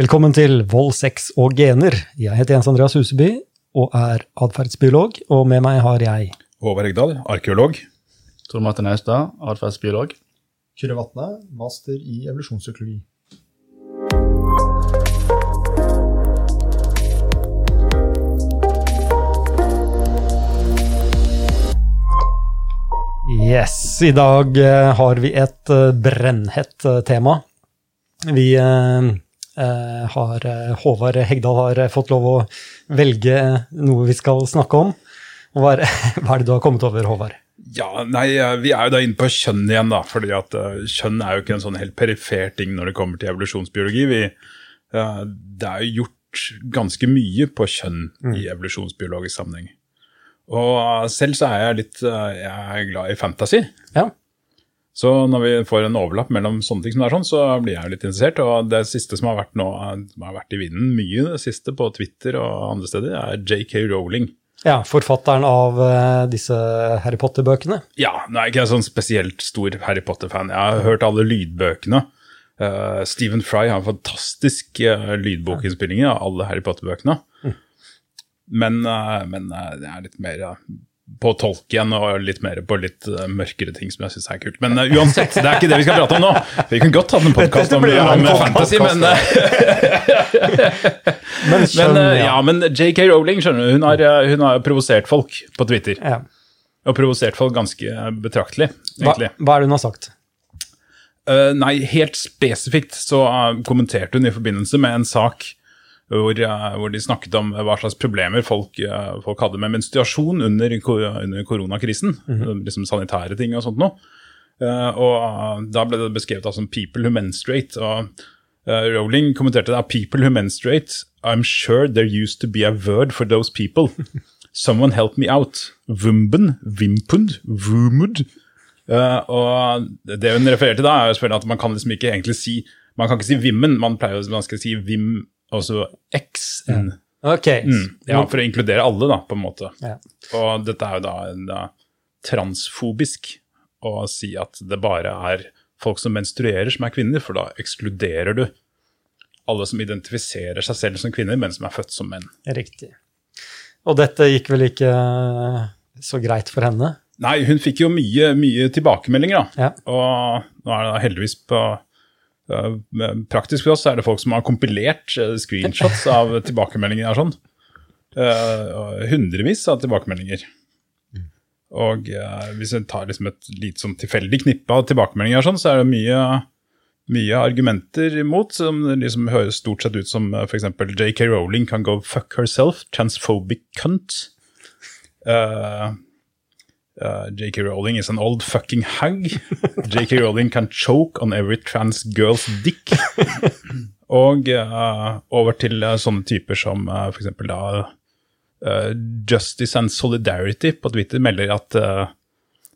Velkommen til Vold, sex og gener. Jeg heter Jens Andreas Huseby og er atferdsbiolog, og med meg har jeg Håvard Egdal, arkeolog. Tor Martin Austad, atferdsbiolog. Kyrre Vatne, master i evolusjonspsykologi. Yes, i dag eh, har vi et eh, brennhett eh, tema. Vi har eh, Håvard Hegdal har eh, fått lov å velge noe vi skal snakke om. Hva er, hva er det du har kommet over, Håvard? Ja, nei, eh, Vi er jo da inne på kjønn igjen, da. fordi at eh, kjønn er jo ikke en sånn helt perifer ting når det kommer til evolusjonsbiologi. Vi, eh, det er jo gjort ganske mye på kjønn i evolusjonsbiologisk sammenheng. Og eh, selv så er jeg litt eh, jeg er glad i fantasy. Ja. Så når vi får en overlapp mellom sånne ting som det er sånn, så blir jeg jo litt interessert. Og det siste som har vært nå, eh, som har vært i vinden mye det siste på Twitter og andre steder, er JK Rowling. ja, forfatteren av eh, disse Harry Potter-bøkene. Ja, nå er jeg ikke en sånn spesielt stor Harry Potter-fan. Jeg har hørt alle lydbøkene. Uh, Stephen Fry har en fantastisk uh, lydbokinnspilling av alle Harry Potter-bøkene. Men, uh, men det er litt mer på tolk igjen og litt mer på litt uh, mørkere ting som jeg syns er kult. Men uh, uansett, det er ikke det vi skal prate om nå. Vi kunne godt hatt en podkast om, om fantasy, men, uh, Men skjønner, men, uh, ja, men JK Rowling skjønner du, hun har, hun har provosert folk på Twitter. Ja. Og provosert folk ganske betraktelig, Hva, egentlig. hva er det hun har sagt? Eh, nei, helt spesifikt så eh, kommenterte hun i forbindelse med en sak hvor, eh, hvor de snakket om hva slags problemer folk, eh, folk hadde med menstruasjon under, under koronakrisen. Liksom sanitære ting og sånt noe. Eh, og da ble det beskrevet da som 'people who menstruate'. og Rowling kommenterte da 'people who menstruate'. I'm sure there used to be a word for those people. Someone help me out. Vumben, vimpund, vumud. Uh, og det hun refererer til da, er jo selvfølgelig at man kan liksom ikke egentlig si Man kan ikke si vimmen, man pleier å man skal si vim, altså x. n. Ok. Mm, ja, for å inkludere alle, da, på en måte. Ja. Og dette er jo da, da transfobisk å si at det bare er folk som menstruerer som er kvinner, for da ekskluderer du alle som identifiserer seg selv som kvinner, men som er født som menn. Riktig. Og dette gikk vel ikke eh, så greit for henne? Nei, hun fikk jo mye, mye tilbakemeldinger, da. Ja. Og nå er det da heldigvis på Praktisk for oss er det folk som har kompilert øh, screenshots av tilbakemeldinger og sånn. Øh, hundrevis av tilbakemeldinger. Og øh, hvis jeg tar liksom et litt sånn tilfeldig knippe av tilbakemeldinger, og sånn, så er det mye, mye argumenter imot, som liksom høres stort sett ut som f.eks. JK Rowling kan go fuck herself, transphobic cunt. Uh, Uh, J.K. Rowling is an old fucking hag. J.K. Rowling can choke on every trans girl's dick. Og uh, over til uh, sånne typer som uh, f.eks. da uh, Justice and Solidarity på Twitter melder at uh,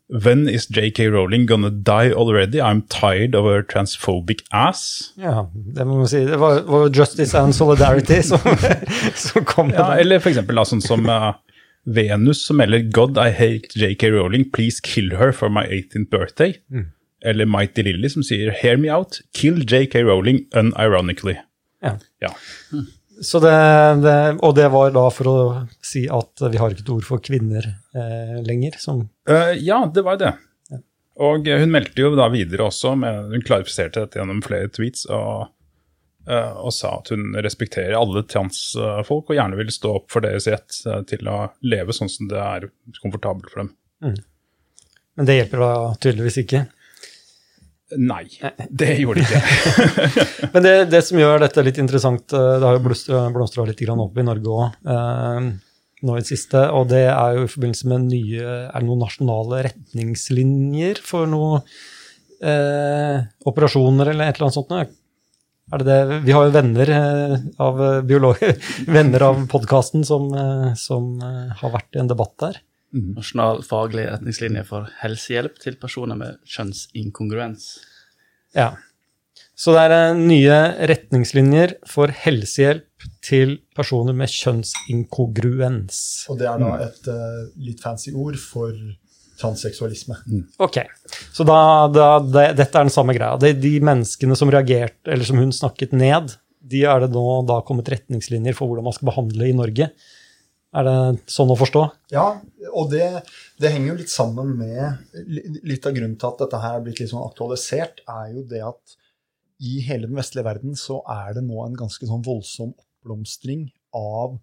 When is J.K. Rowling gonna die already? I'm tired of her transphobic ass. Ja, det må man si. Det var, var Justice and Solidarity som, som kom med Ja, det. eller da, sånn som uh, Venus som melder God, I hate J.K. Rowling, please kill her for my 18th birthday. Eller Mighty Lily som sier Hear me out, kill J.K. Rowling unironically. Ja. Ja. Så det, det, og det var da for å si at vi har ikke et ord for kvinner eh, lenger. Som, uh, ja, det var det. Og eh, hun meldte jo da videre også, med, hun klarifiserte dette gjennom flere tweets, og, og sa at hun respekterer alle transfolk og gjerne vil stå opp for deres rett eh, til å leve sånn som det er komfortabelt for dem. men det hjelper da tydeligvis ikke. Nei, det gjorde det ikke. Men det, det som gjør dette litt interessant, eh, det har jo blomstra blomstra litt opp i Norge òg eh, nå i det siste, og det er jo i forbindelse med nye Er det noen nasjonale retningslinjer for noen eh, operasjoner eller et eller annet sånt? Er det det? Vi har jo venner eh, av biologer, venner av podkasten som, eh, som eh, har vært i en debatt der. Nasjonal faglig retningslinje for helsehjelp til personer med kjønnsinkongruens. Ja. Så det er eh, nye retningslinjer for helsehjelp til personer med kjønnsinkongruens. Og det er da et uh, litt fancy ord for transseksualisme. Ok, så da, da det, dette er den samme greia. Det, de menneskene som reagerte, eller som hun snakket ned, de er det nå da kommet retningslinjer for hvordan man skal behandle i Norge. Er det sånn å forstå? Ja, og det, det henger jo litt sammen med Litt av grunnen til at dette her er blitt litt sånn aktualisert, er jo det at i hele den vestlige verden så er det nå en ganske sånn voldsom oppblomstring av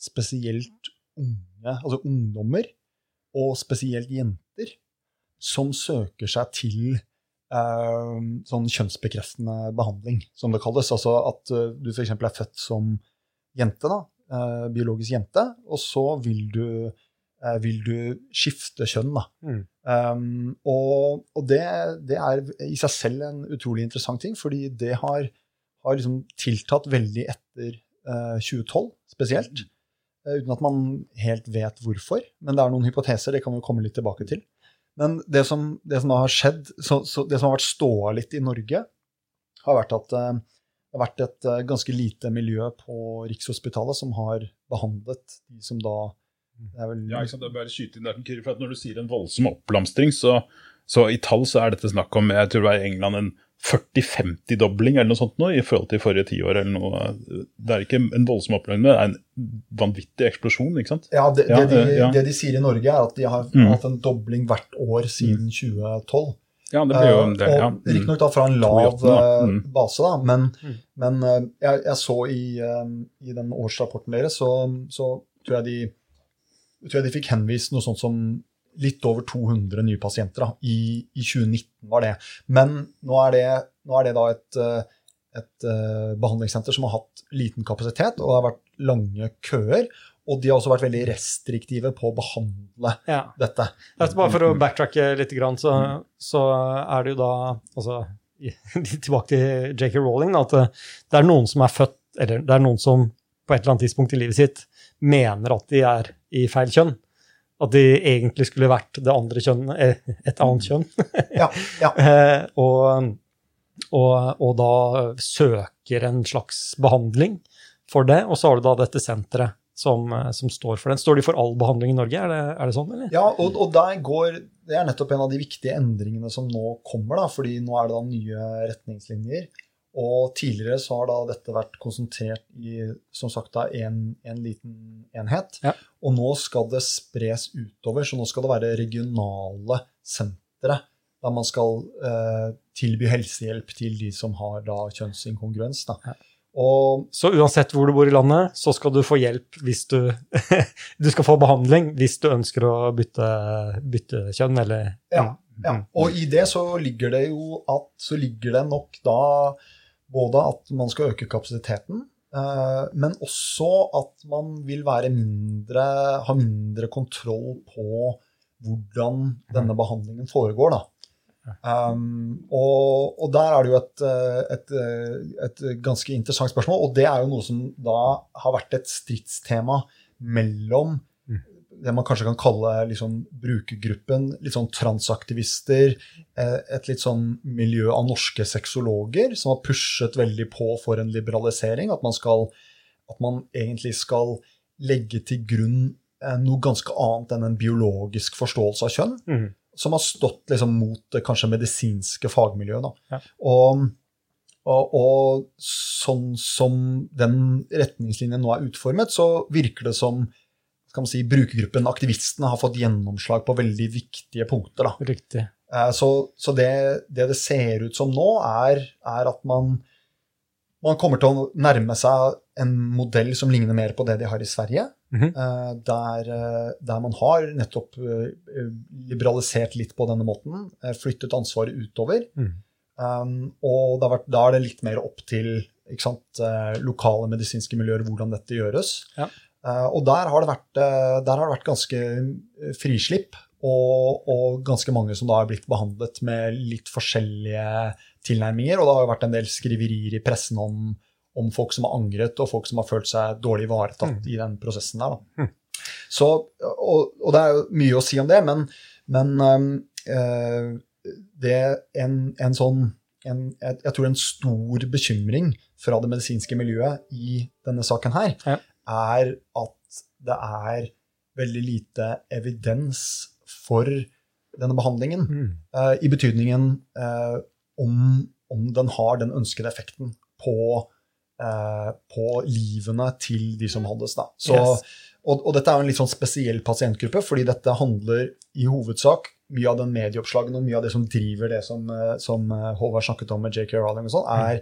spesielt unge, altså ungdommer, og spesielt jenter, som søker seg til eh, sånn kjønnsbekreftende behandling, som det kalles. Altså at uh, du f.eks. er født som jente, da, eh, biologisk jente, og så vil du, eh, vil du skifte kjønn. da. Mm. Um, og og det, det er i seg selv en utrolig interessant ting, fordi det har, har liksom tiltatt veldig etter eh, 2012 spesielt. eh, uten at man helt vet hvorfor. Men det er noen hypoteser, det kan vi komme litt tilbake til. Men det som, det som har skjedd, så, så det som har vært ståa litt i Norge, har vært at eh, det har vært et eh, ganske lite miljø på Rikshospitalet som har behandlet de som da det er vel, Ja, ikke sant? Det er bare skyte inn der, for Når du sier en voldsom oppblomstring, så, så i tall så er dette snakk om jeg tror det var i England en 40-50-dobling eller noe sånt nå, i forhold til forrige tiår. eller noe. Det er ikke en voldsom oppblomstring, det er en vanvittig eksplosjon. ikke sant? Ja, det, Ja, det, de, ja. det de sier i Norge, er at de har Mm. hatt en dobling hvert år siden 2012. Ja, det blir jo Eh, det, ja. Mm. Riktignok fra en lav eh, Mm. base, da, men, Mm. men eh, jeg, jeg så i, i den årsrapporten deres, så, så tror, jeg de, tror jeg de fikk henvist noe sånt som litt over 200 nye pasienter. Da. I, I 2019 var det. Men nå er det, nå er det da et, eh, et eh, behandlingssenter som har hatt liten kapasitet, og det har vært lange køer. Og de har også vært veldig restriktive på å behandle Ja. dette. Altså, bare for å backtracke litt, så, så er det jo da altså, Tilbake til J.K. Rowling. At det, det er noen som er født Eller det er noen som på et eller annet tidspunkt i livet sitt mener at de er i feil kjønn. At de egentlig skulle vært det andre kjønn, eh, et annet kjønn. Ja, ja. Eh, og, og, og da søker en slags behandling for det. Og så har du da dette senteret som, eh, som står for den. Står de for all behandling i Norge? Er det, er det sånn, eller? Ja, og, og der går Det er nettopp en av de viktige endringene som nå kommer, da, fordi nå er det da nye retningslinjer. Og tidligere så har da dette vært konsentrert i som sagt da en, en liten enhet. Ja. Og nå skal det spres utover, så nå skal det være regionale sentre der man skal eh, tilby helsehjelp til de som har da kjønnsinkongruens. Da. Ja. Og Så uansett hvor du bor i landet, så skal du få hjelp hvis du Du skal få behandling hvis du ønsker å bytte, bytte kjønn, eller Ja, ja. Og i det så ligger det jo at så ligger det nok da både at man skal øke kapasiteten, eh, men også at man vil være mindre, ha mindre kontroll på hvordan denne behandlingen foregår. da. Um, og, og der er det jo et, eh, et, eh, et ganske interessant spørsmål, og det er jo noe som da har vært et stridstema mellom det man kanskje kan kalle liksom brukergruppen, litt sånn transaktivister, eh, et litt sånn miljø av norske sexologer som har pushet veldig på for en liberalisering, at man, skal, at man egentlig skal legge til grunn eh, noe ganske annet enn en biologisk forståelse av kjønn, Mm. som har stått liksom mot det kanskje medisinske fagmiljøet. Ja. Og, og, og sånn som den retningslinjen nå er utformet, så virker det som skal man si, brukergruppen, aktivistene, har fått gjennomslag på veldig viktige punkter. Da. Riktig. Eh, Så, så det, det det ser ut som nå, er, er at man, man kommer til å nærme seg en modell som ligner mer på det de har i Sverige. mm -hmm. der, eh, der man har nettopp liberalisert litt på denne måten. Flyttet ansvaret utover. Mm. Um, og vært, da er det litt mer opp til sant, lokale medisinske miljøer hvordan dette gjøres. Ja. Eh, og der har, det vært, eh, der har det vært ganske frislipp, og, og ganske mange som da har blitt behandlet med litt forskjellige tilnærminger. Og det har jo vært en del skriverier i pressen om, om folk som har angret, og folk som har følt seg dårlig ivaretatt i den prosessen der. Da. Så, og, og det er jo mye å si om det, men, men øh, det en, en sånn en, jeg, jeg tror en stor bekymring fra det medisinske miljøet i denne saken her, Ja. Er at det er veldig lite evidens for denne behandlingen. mm. uh, I betydningen uh, om, om den har den ønskede effekten på uh, på livene til de som. Da. Så, Yes. og, og dette er en litt sånn spesiell pasientgruppe, fordi dette handler i hovedsak mye av den medieoppslagene og mye av det som driver det som, som Håvard snakket om med JK Rowling og sånn, er,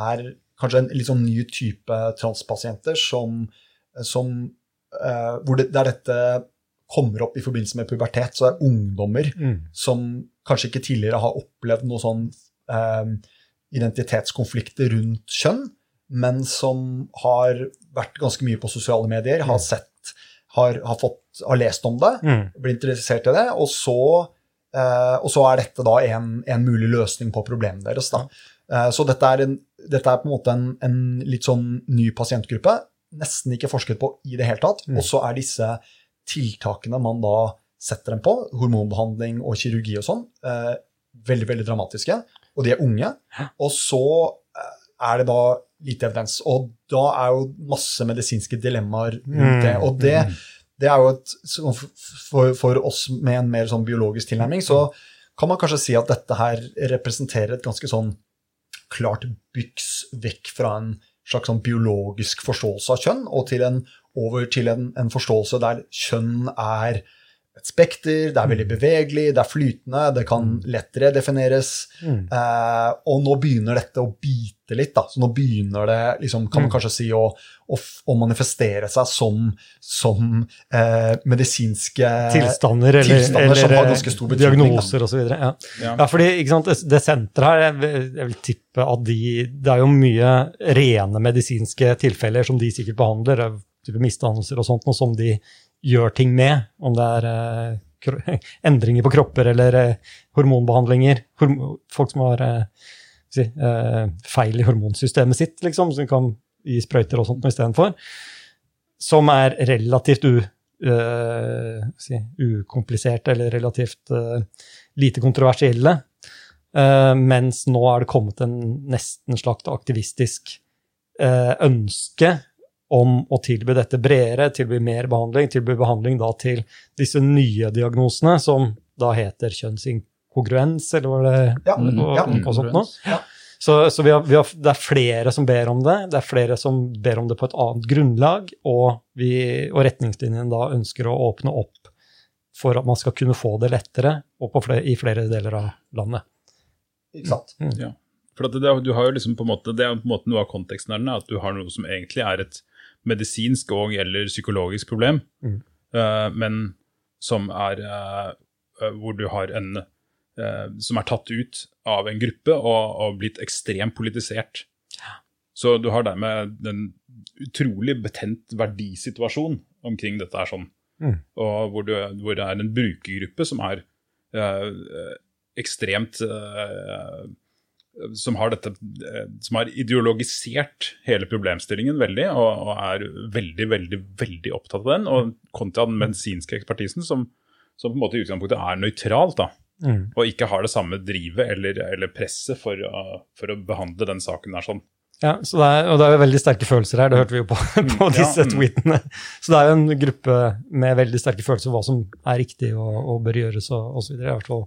er kanskje en litt sånn ny type transpasienter som, som eh, hvor det, der dette kommer opp i forbindelse med pubertet. Så det er ungdommer Mm. som kanskje ikke tidligere har opplevd noe sånn eh, identitetskonflikter rundt kjønn, men som har vært ganske mye på sosiale medier, har sett, har, har, fått, har lest om det, Mm. blir interessert i det, og så, eh, og så er dette da en, en mulig løsning på problemet deres. Da. Eh, så dette er, en, dette er på en måte en, en litt sånn ny pasientgruppe, nesten ikke forsket på i det hele tatt, Mm. og så er disse tiltakene man da setter dem på, hormonbehandling og kirurgi og sånn, eh, veldig, veldig dramatiske, og de er unge, og så eh, er det da lite evidens, og da er jo masse medisinske dilemmaer rundt det, og det, det er jo et, for, for oss med en mer sånn biologisk tilnærming, så kan man kanskje si at dette her representerer et ganske sånn klart byks vekk fra en slags sånn biologisk forståelse av kjønn, og til en, over til en, en forståelse der kjønn er et spekter, det er veldig bevegelig, det er flytende, det kan lettere defineres. Mm. Eh, og nå begynner dette å bite litt, da. Så nå begynner det, liksom, kan man kanskje si, å, å, å manifestere seg som, som eh, medisinske Tilstander eller, tilstander som eller har ganske stor betydning, diagnoser osv. Ja. Ja. ja, fordi ikke sant, det, det senteret her, jeg vil, jeg vil tippe at de Det er jo mye rene medisinske tilfeller som de sikkert behandler, type misdannelser og sånt, noe som de gjør ting med. Om det er eh, endringer på kropper eller eh, hormonbehandlinger. Horm folk som har eh, si, eh, feil i hormonsystemet sitt, liksom, som kan gi sprøyter og sånt istedenfor. Som er relativt u, eh, si, ukompliserte eller relativt lite kontroversielle. Mens nå er det kommet en nesten slags aktivistisk ønske om å tilby dette bredere, tilby mer behandling, tilby behandling da til disse nye diagnosene, som da heter kjønnsinkongruens, eller hva det Ja, og, ja. og sånt noe. Ja. Så, så vi har, vi har, det er flere som ber om det, det er flere som ber om det på et annet grunnlag, og, vi, og retningslinjen da ønsker å åpne opp for at man skal kunne få det lettere og på flere, i flere deler av landet. Ikke sant? Ja. For at det, du har jo liksom på en måte, det er på en måte noe av konteksten her, er at du har noe som egentlig er et medisinsk og eller psykologisk problem, Mm. uh, men som er eh, eh, hvor du har en uh, som er tatt ut av en gruppe og, og blitt ekstremt politisert. Så du har dermed en utrolig betent verdisituasjon omkring dette her sånn. Mm. Og hvor, du, hvor det er en brukergruppe som er ekstremt som har, dette, eh, som har ideologisert hele problemstillingen veldig, og, og er veldig, veldig veldig opptatt av den. Og kontra den medisinske ekspertisen, som, som på en måte i utgangspunktet er nøytralt, da, Mm. og ikke har det samme drivet eller, eller presset for, å- for å behandle den saken der sånn. Ja, så det er, og det er jo veldig sterke følelser her, det hørte vi jo på, på Ja, disse mm. tweetene. Så det er jo en gruppe med veldig sterke følelser hva som er riktig og, og bør gjøres og osv. I hvert fall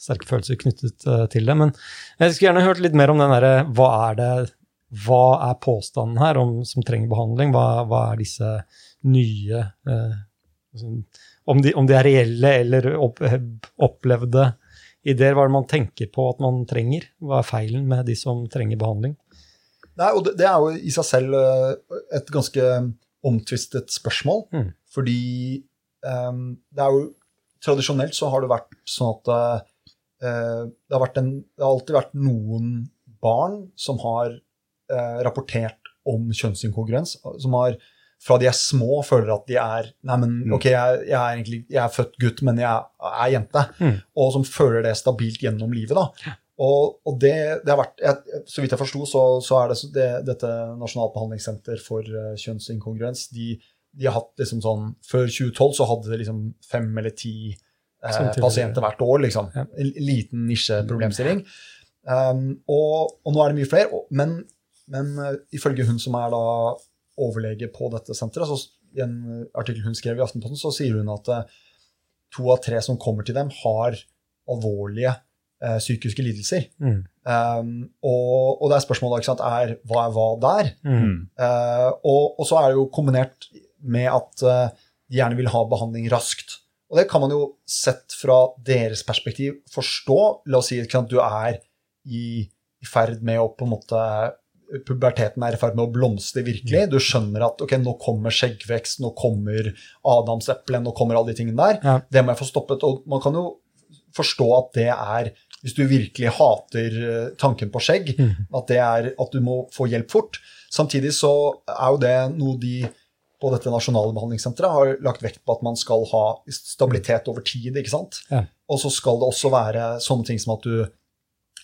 sterke følelser knyttet eh, til det. Men jeg skulle gjerne hørt litt mer om den derre hva er det hva er påstanden her om, som trenger behandling? Hva, hva er disse nye eh, altså, om, de, om de er reelle eller opp, opplevde ideer? Hva er det man tenker på at man trenger? Hva er feilen med de som trenger behandling? Nei, og det, det er jo i seg selv eh, et ganske omtvistet spørsmål. Mm. Fordi um, det er jo Tradisjonelt så har det vært sånn at det, har vært en, det har alltid vært noen barn som har eh, rapportert om kjønnsinkongruens. Som har fra de er små, føler at de er Nei, men ok, jeg, jeg er egentlig jeg er født gutt, men jeg er jente. Mm. Og som føler det stabilt gjennom livet. da. Og, og det, det har vært, jeg, Så vidt jeg forsto, så, så er det, det dette Nasjonalt behandlingssenter for uh, kjønnsinkongruens de, de har hatt liksom sånn, Før 2012 så hadde det liksom fem eller ti eh, pasienter hvert år. liksom. Ja. En liten nisjeproblemstilling. Um, og, og nå er det mye flere. og- Men, men uh, ifølge hun som er da overlege på dette senteret, så i en artikkel hun skrev i Aftenposten, så sier hun at uh, to av tre som kommer til dem, har alvorlige uh, psykiske lidelser. Mm. Um, og, og det er spørsmålet ikke sant, er hva er hva der? Mm. Og, og så er det jo kombinert med at de gjerne vil ha behandling raskt. Og det kan man jo sett fra deres perspektiv forstå. La oss si at du er i, i ferd med å på en måte Puberteten er i ferd med å blomstre virkelig. Du skjønner at ok, nå kommer skjeggvekst, nå kommer adamseplet, nå kommer alle de tingene der. Ja. Det må jeg få stoppet. Og man kan jo forstå at det er Hvis du virkelig hater eh, tanken på skjegg, at det er at du må få hjelp fort. Samtidig så er jo det noe de på dette nasjonale behandlingssenteret har lagt vekt på at man skal ha stabilitet over tid. ikke sant? Ja. Og så skal det også være sånne ting som at du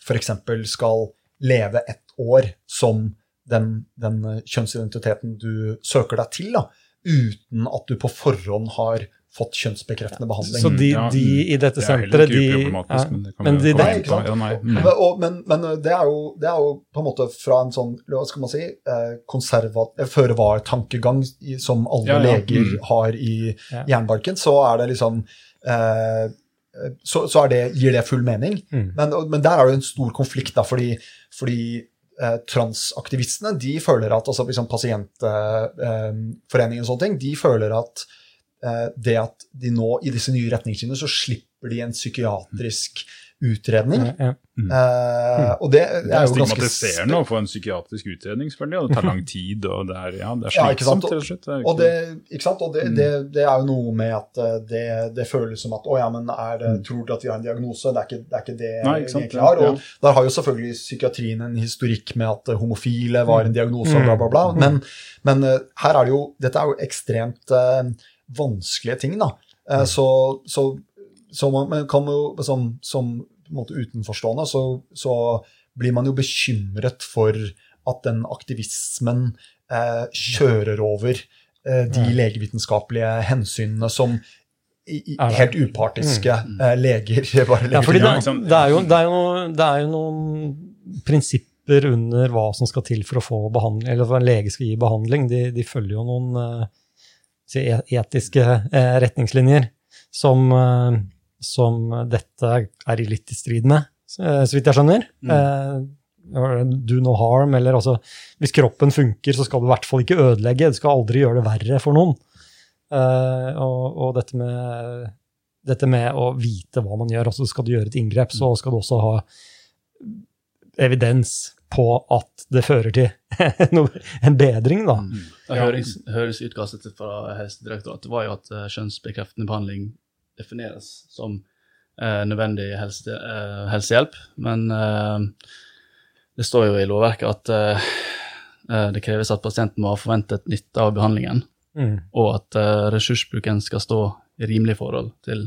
f.eks. skal leve ett år som den, den kjønnsidentiteten du søker deg til, da, uten at du på forhånd har fått kjønnsbekreftende behandling. Så de, Ja, de i dette Det er senteret, de ja, men det inn ikke sant? Men, det, er jo, er på en måte fra en sånn hva skal man si, eh, eh, føre-var-tankegang som alle Ja, ja. leger Mm. har i Ja. jernbarken, så er det liksom eh, så, så er det, gir det full mening. Mm. Men, men der er det en stor konflikt, da, fordi, fordi eh, transaktivistene de føler at altså liksom Pasientforeningen og sånne ting, de føler at eh, det at de nå i disse nye retningslinjene så slipper de en psykiatrisk utredning. ja. Eh, og det, Det er jo ganske stigmatiserende å få en psykiatrisk utredning, selvfølgelig. Og det tar lang tid, og det er, ja, det er slitsomt, rett og slett. Det Og, det, ikke sant? og det, det, det er jo noe med at eh, det, det føles som at å ja, men er det, tror du at vi har en diagnose? Det er ikke det, er ikke det Nei, ikke vi sant, egentlig har. ja. Og der har jo selvfølgelig psykiatrien en historikk med at eh, homofile var en diagnose og Mm. bla, bla, bla. Men, men eh, her er det jo Dette er jo ekstremt eh, vanskelige ting, da. Eh, så, så, så man man, kan jo som, som på en måte utenforstående, så, så blir man jo bekymret for at den aktivismen eh, kjører over eh, de Mm. legevitenskapelige hensynene som i, i, helt upartiske eh, leger bare legger Ja, fordi det, Ja, det, er jo, det, er jo, det er jo noen prinsipper under hva som skal til for å få behandling, eller for en lege skal gi behandling. De, de følger jo noen eh, etiske eh, retningslinjer som, eh, som dette er litt i strid med, eh, så vidt jeg skjønner. Eh, do no harm, eller altså Hvis kroppen funker, så skal du i hvert fall ikke ødelegge. Du skal aldri gjøre det verre for noen. Eh, og, og dette med dette med å vite hva man gjør. altså Skal du gjøre et inngrep, så skal du også ha evidens på at det fører til en bedring. da. Mm. Høres, høringsutkastet til- fra Helsedirektoratet var jo at eh, kjønnsbekreftende behandling defineres som eh, nødvendig helse, eh, helsehjelp, men eh, det står jo i lovverket at eh, eh, det kreves at pasienten må ha forventet nytte av behandlingen, Mm. og at eh, ressursbruken skal stå i rimelig forhold til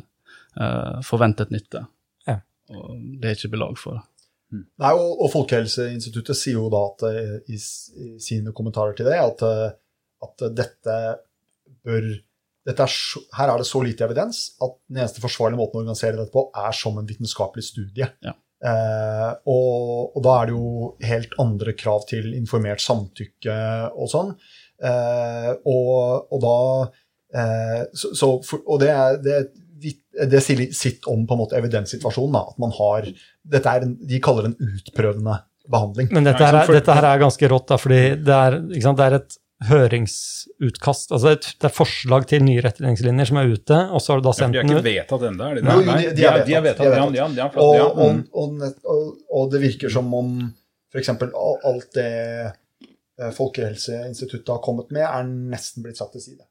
eh, forventet nytte. Ja. Og det er ikke belag for. Nei, og, og Folkehelseinstituttet sier jo da at eh, i, i sine kommentarer til det at, eh, at dette bør dette er Her er det så lite evidens at den eneste forsvarlige måten å organisere dette på, er som en vitenskapelig studie. Ja. Eh, og, og da er det jo helt andre krav til informert samtykke og sånn. Eh, og, og da eh, så, så for, Og det, er- det, det sier litt sitt om på en måte evidenssituasjonen. Da, at man har en, De kaller det en utprøvende behandling. Men dette her, er, dette her er ganske rått, da, fordi det er, ikke sant, det er et høringsutkast. altså et, Det er forslag til nye retningslinjer som er ute, og så har du da sendt den sendt de er den ikke ut. vedtatt ennå, er de det? Nei, de- er er vedtatt, de er vedtatt. Flott, Og, og, Mm. og, og, og det virker som om f.eks. alt det eh, Folkehelseinstituttet har kommet med, er nesten blitt satt til side.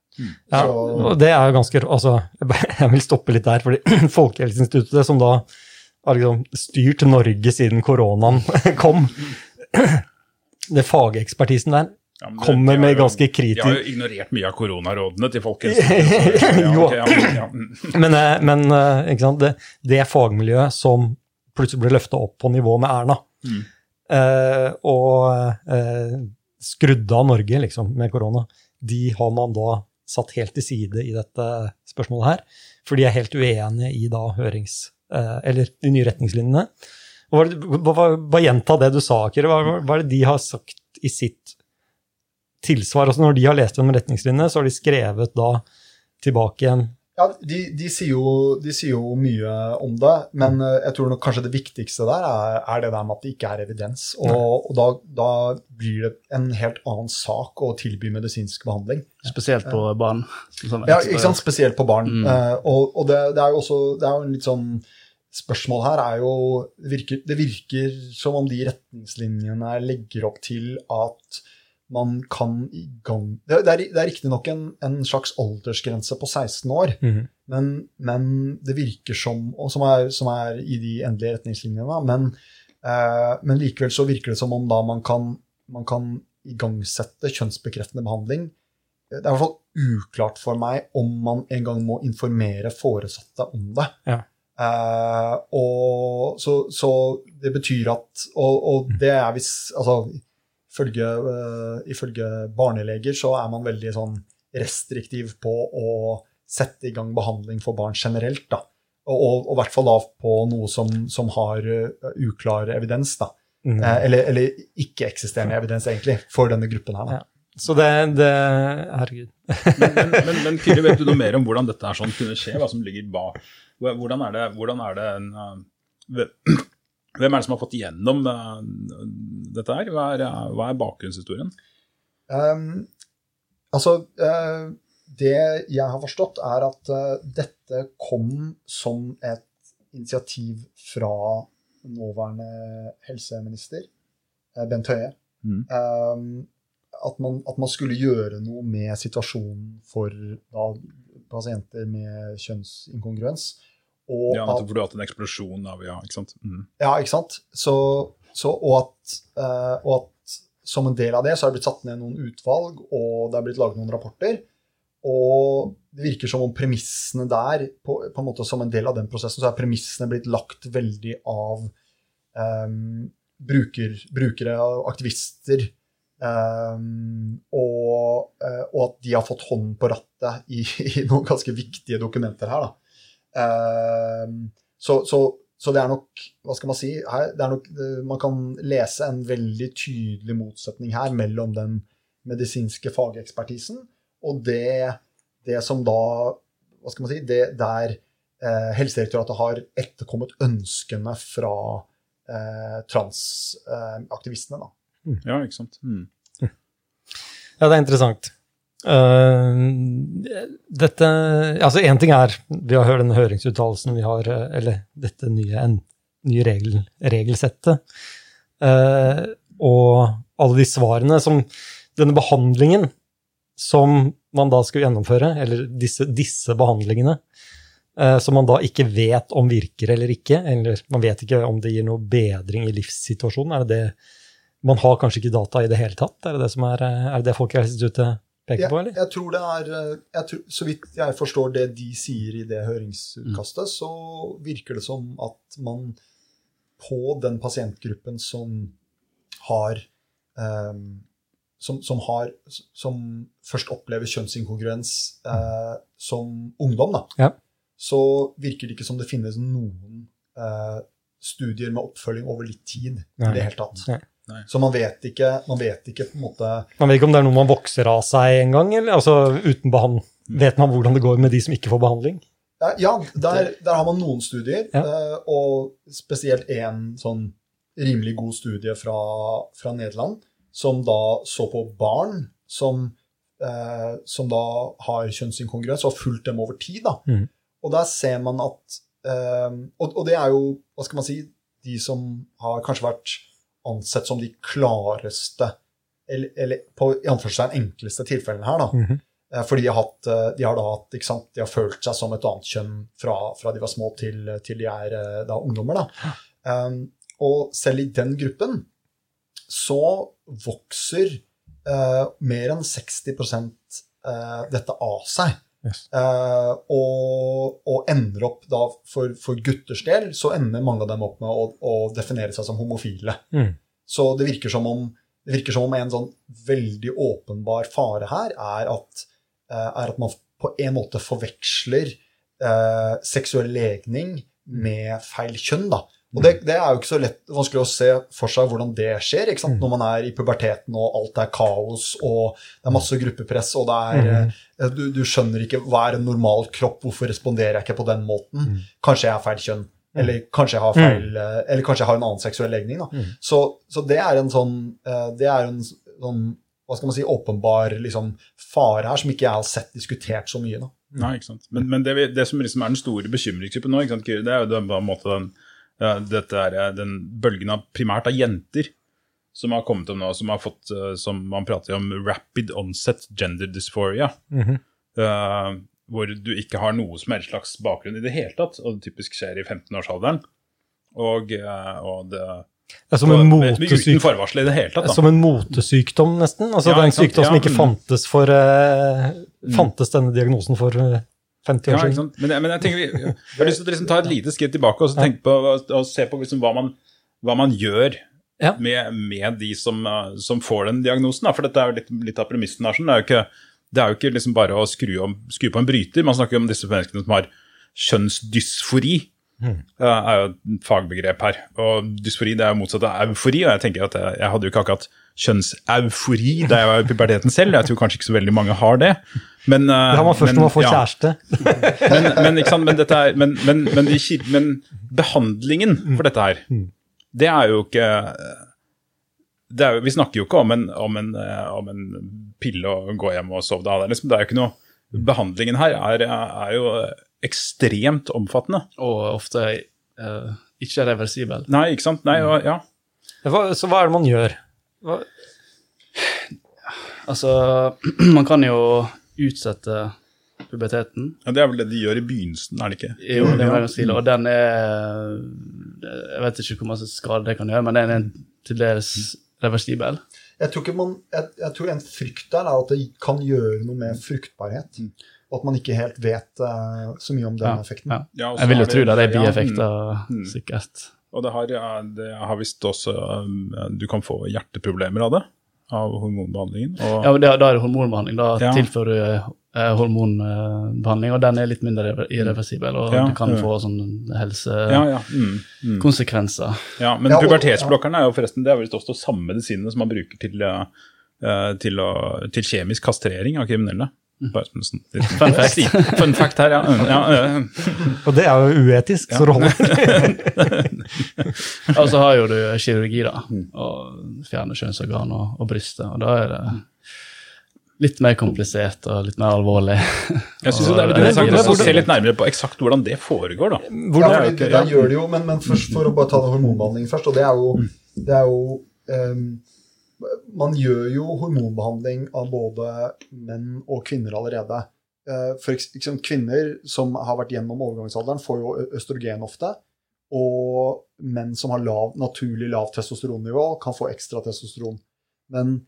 Ja, og det er jo ganske altså, Jeg vil stoppe litt der, fordi Folkehelseinstituttet, som da har liksom styrt Norge siden koronaen kom Det fagekspertisen der Ja, det- kommer med ganske De har jo ignorert mye av koronarådene til Folkehelseinstituttet. Ja, Jo. ja. Men, men ikke sant? Det, det fagmiljøet som plutselig ble løfta opp på nivå med Erna, Mm. eh, og eh, skrudd av Norge liksom, med korona, de har man da satt helt til side i dette spørsmålet her. For de er helt uenige i da hørings... Eh, eller de nye retningslinjene. Hva Bare gjenta det du sa, Kyrre. Hva, hva er det de har sagt i sitt tilsvar? Altså Når de har lest gjennom retningslinjene, så har de skrevet da tilbake igjen Ja, de, de, sier jo, de, sier jo, mye om det, men eh, jeg tror nok kanskje det viktigste der er, er det der med at det ikke er evidens. Og, og da, da, blir det en helt annen sak å tilby medisinsk behandling. Spesielt på barn. Ja, ikke sant? Spesielt på barn. Mm. Uh, og, og det, det, er jo også det er jo en litt sånn Spørsmål her er jo virker, det virker som om de retningslinjene legger opp til at man kan i gang Det, er, det er riktignok en, en slags aldersgrense på 16 år, mm -hmm. men, men, det virker som som er, som er i de endelige retningslinjene, men, eh, men, likevel så virker det som om da man kan, man kan igangsette kjønnsbekreftende behandling. Det er i hvert fall uklart for meg om man en gang må informere foresatte om det. Ja. Eh, og så, så, det betyr at Og, og det er hvis Altså Ifølge, uh, ifølge barneleger så er man veldig sånn restriktiv på å sette i gang behandling for barn generelt. da. Og, i hvert fall da på noe som, som har uh, uklar evidens. da. Mm. Eh, eller, eller ikke-eksisterende evidens, egentlig, for denne gruppen her. da. Ja. Så det, det Herregud. men, men, men, men Kyrre, vet du noe mer om hvordan dette er sånn kunne skje? Hva som ligger bak? Hvordan er det, hvordan er det en, uh, hvem er det som har fått igjennom uh, dette her? Hva er, hva er bakgrunnshistorien? Um, altså, uh, det jeg har forstått, er at uh, dette kom som et initiativ fra nåværende helseminister, Bent Høie. Mm. Um, at, man, at, man, skulle gjøre noe med situasjonen for da, pasienter med kjønnsinkongruens. Og ja, for du har hatt en eksplosjon av Ja, ikke sant? Mm. Ja, ikke sant? Så, så, og, at, uh, og, at, som en del av det så er det blitt satt ned noen utvalg, og det er blitt laget noen rapporter. Og det virker som om premissene der, på, på en måte som en del av den prosessen, så er premissene blitt lagt veldig av um, bruker, brukere og aktivister. Um, og, uh, og, at de har fått hånden på rattet i, i noen ganske viktige dokumenter her. da. Ehm, så, så, så, det er nok Hva skal man si? Her, nok, man kan lese en veldig tydelig motsetning her mellom den medisinske fagekspertisen og det, det som da Hva skal man si? Det der eh, Helsedirektoratet har etterkommet ønskene fra eh, transaktivistene. Eh, mm. Ja, ikke sant. Mm. Ja, det er interessant. Uh, dette Altså, én ting er Vi har hørt den høringsuttalelsen vi har, eh, eller dette nye, nye regel, regelsettet. Uh, og alle de svarene som Denne behandlingen som man da skal gjennomføre, eller disse, disse behandlingene, uh, som man da ikke vet om virker eller ikke, eller man vet ikke om det gir noe bedring i livssituasjonen. Er det det Man har kanskje ikke data i det hele tatt? Er det det som er, er det det Folkehelseinstituttet peker på, eller? Jeg, tror det er, eh, tror, Så vidt jeg forstår det de sier i det høringsutkastet, mm. så virker det som at man på den pasientgruppen som har um, som, som, har, som, først opplever kjønnsinkongruens eh, som ungdom, da, ja. så virker det ikke som det finnes noen eh, studier med oppfølging over litt tid Nei. i det hele tatt. Nei. Nei. Så man vet, ikke, man vet ikke på en måte Man vet ikke om det er noe man vokser av seg en gang? eller altså uten behandling. Vet man hvordan det går med de som ikke får behandling? Ja, der, der har man noen studier, ja. Eh, og spesielt én sånn rimelig god studie fra, fra, Nederland, som da så på barn som, eh, som da har kjønnsinkongruens, og har fulgt dem over tid. da. Mm. Og der ser man at eh, og, og, det er jo, hva skal man si, de som har kanskje vært ansett som de klareste eller, eller på i anførselstegn enkleste tilfellene her. da. Mm -hmm. For de har, hatt, eh, de har, da hatt, ikke sant, de har følt seg som et annet kjønn fra, fra de var små til, til de er eh, da ungdommer. da. Um, og selv i den gruppen så vokser uh, mer enn 60 uh, dette av seg. Yes. Uh, og, og, ender opp da, for, for, gutters del, så ender mange av dem opp med å, å definere seg som homofile. Mm. Så det virker, som om, det virker som om en sånn veldig åpenbar fare her er at, uh, er at man på en måte forveksler uh, seksuell legning med feil kjønn. da. Og det, det er jo ikke så lett vanskelig å se for seg hvordan det skjer ikke sant? når man er i puberteten og alt er kaos og det er masse gruppepress og det er eh, du, du skjønner ikke hva er en normal kropp, hvorfor responderer jeg ikke på den måten? Kanskje jeg er feil kjønn. Eller kanskje jeg har feil, eh, eller kanskje jeg har en annen seksuell legning. Da. Så, så det er en sånn eh, Det er en sånn hva skal man si, åpenbar liksom, fare her som ikke jeg har sett diskutert så mye. Da. Nei, ikke sant. Men, men det, det som liksom er den store bekymringsgruppen nå, ikke sant, Kyrre, det er jo den, på en måte den, ja, dette er, eh, den bølgen av primært av jenter som har kommet om nå, som har fått, eh, som man prater om, rapid onset gender dysphoria. eh, hvor du ikke har noe som helst slags bakgrunn i det hele tatt, og det typisk skjer i 15-årsalderen. Og, og det ja, som en motesyk- tatt. Som en motesykdom, nesten. Altså Ja, det er en sykdom sant? sykdom som ikke mm. fantes for uh, Fantes denne diagnosen for 50 år siden? sant? Men, men jeg tenker jeg har lyst til å liksom ta et lite skritt tilbake og så tenke på, og, se på liksom hva, man, hva man gjør Ja. med, med de som, uh, som får den diagnosen. Da. For dette er jo litt, litt av premissen her. Sånn. Det er jo ikke, det er jo ikke liksom bare å skru, om, skru på en bryter. Man snakker jo om disse menneskene som har kjønnsdysfori. Det er jo et fagbegrep her. Og dysfori det er jo motsatt av eufori. Og jeg tenker at jeg, jeg hadde jo ikke akkurat kjønnseufori da jeg var i puberteten selv. Jeg tror kanskje ikke så veldig mange har det. Men, uh, Det har man først når man får ja. kjæreste. Men, men, ikke sant? men, dette er, men, men, men, men behandlingen for dette her, det er jo ikke det er jo, Vi snakker jo ikke om en, om, en, eh, om en pille og gå hjem og sove. Det er liksom, det er jo ikke noe Behandlingen her er, er jo ekstremt omfattende. Og ofte uh, ikke reversibel. Nei, ikke sant? Nei, og, ja. Hva, så hva er det man gjør? Hva, Altså, man kan jo utsette puberteten. ja. Det er vel det de gjør i begynnelsen, er det ikke? Jo, det er ganske tidlig, og den er Jeg vet ikke hvor mye skade det kan gjøre, men den er til dels reversibel. Jeg tror, ikke man, jeg, jeg tror en frykt der er at det kan gjøre noe med fruktbarhet. Og at man ikke helt vet uh, så mye om den Ja, effekten. ja. Ja, Jeg vil jo tro det er ja, mm. bieffekter, Mm. sikkert. Og det har, ja, det har visst også um, Du kan få hjerteproblemer av det, av hormonbehandlingen. Og, Ja, men da, da er det hormonbehandling. Da Ja. tilfører du eh, hormonbehandling, og den er litt mindre irreversibel, og Ja, det kan ja. få sånn ja, ja, mm, mm. helsekonsekvenser. ja, men Ja, pubertetsblokkerne er jo forresten det er visst også samme medisinene som man bruker til, uh, uh, til, å, til kjemisk kastrering av kriminelle. En sånn Fun fact. Fun fact her, ja. Mm, ja, ja. og det er jo uetisk, så det holder. Og så har jo du kirurgi, da, Mm. og fjerne kjønnsorgan og, og brystet, og da er det litt mer komplisert og litt mer alvorlig. Jeg syns det er litt interessant å se litt nærmere på eksakt hvordan det foregår, da. Ja, Hvordan, fordi det, der gjør det jo, men, men først for å bare ta hormonbehandlingen hormonbehandling først, og det er jo, det er jo ehm, Man gjør jo hormonbehandling av både menn og kvinner allerede. Eh, for eksempel kvinner som har vært gjennom overgangsalderen, får jo østrogen ofte. Og menn som har lav, naturlig lavt testosteronnivå, kan få ekstra testosteron. Men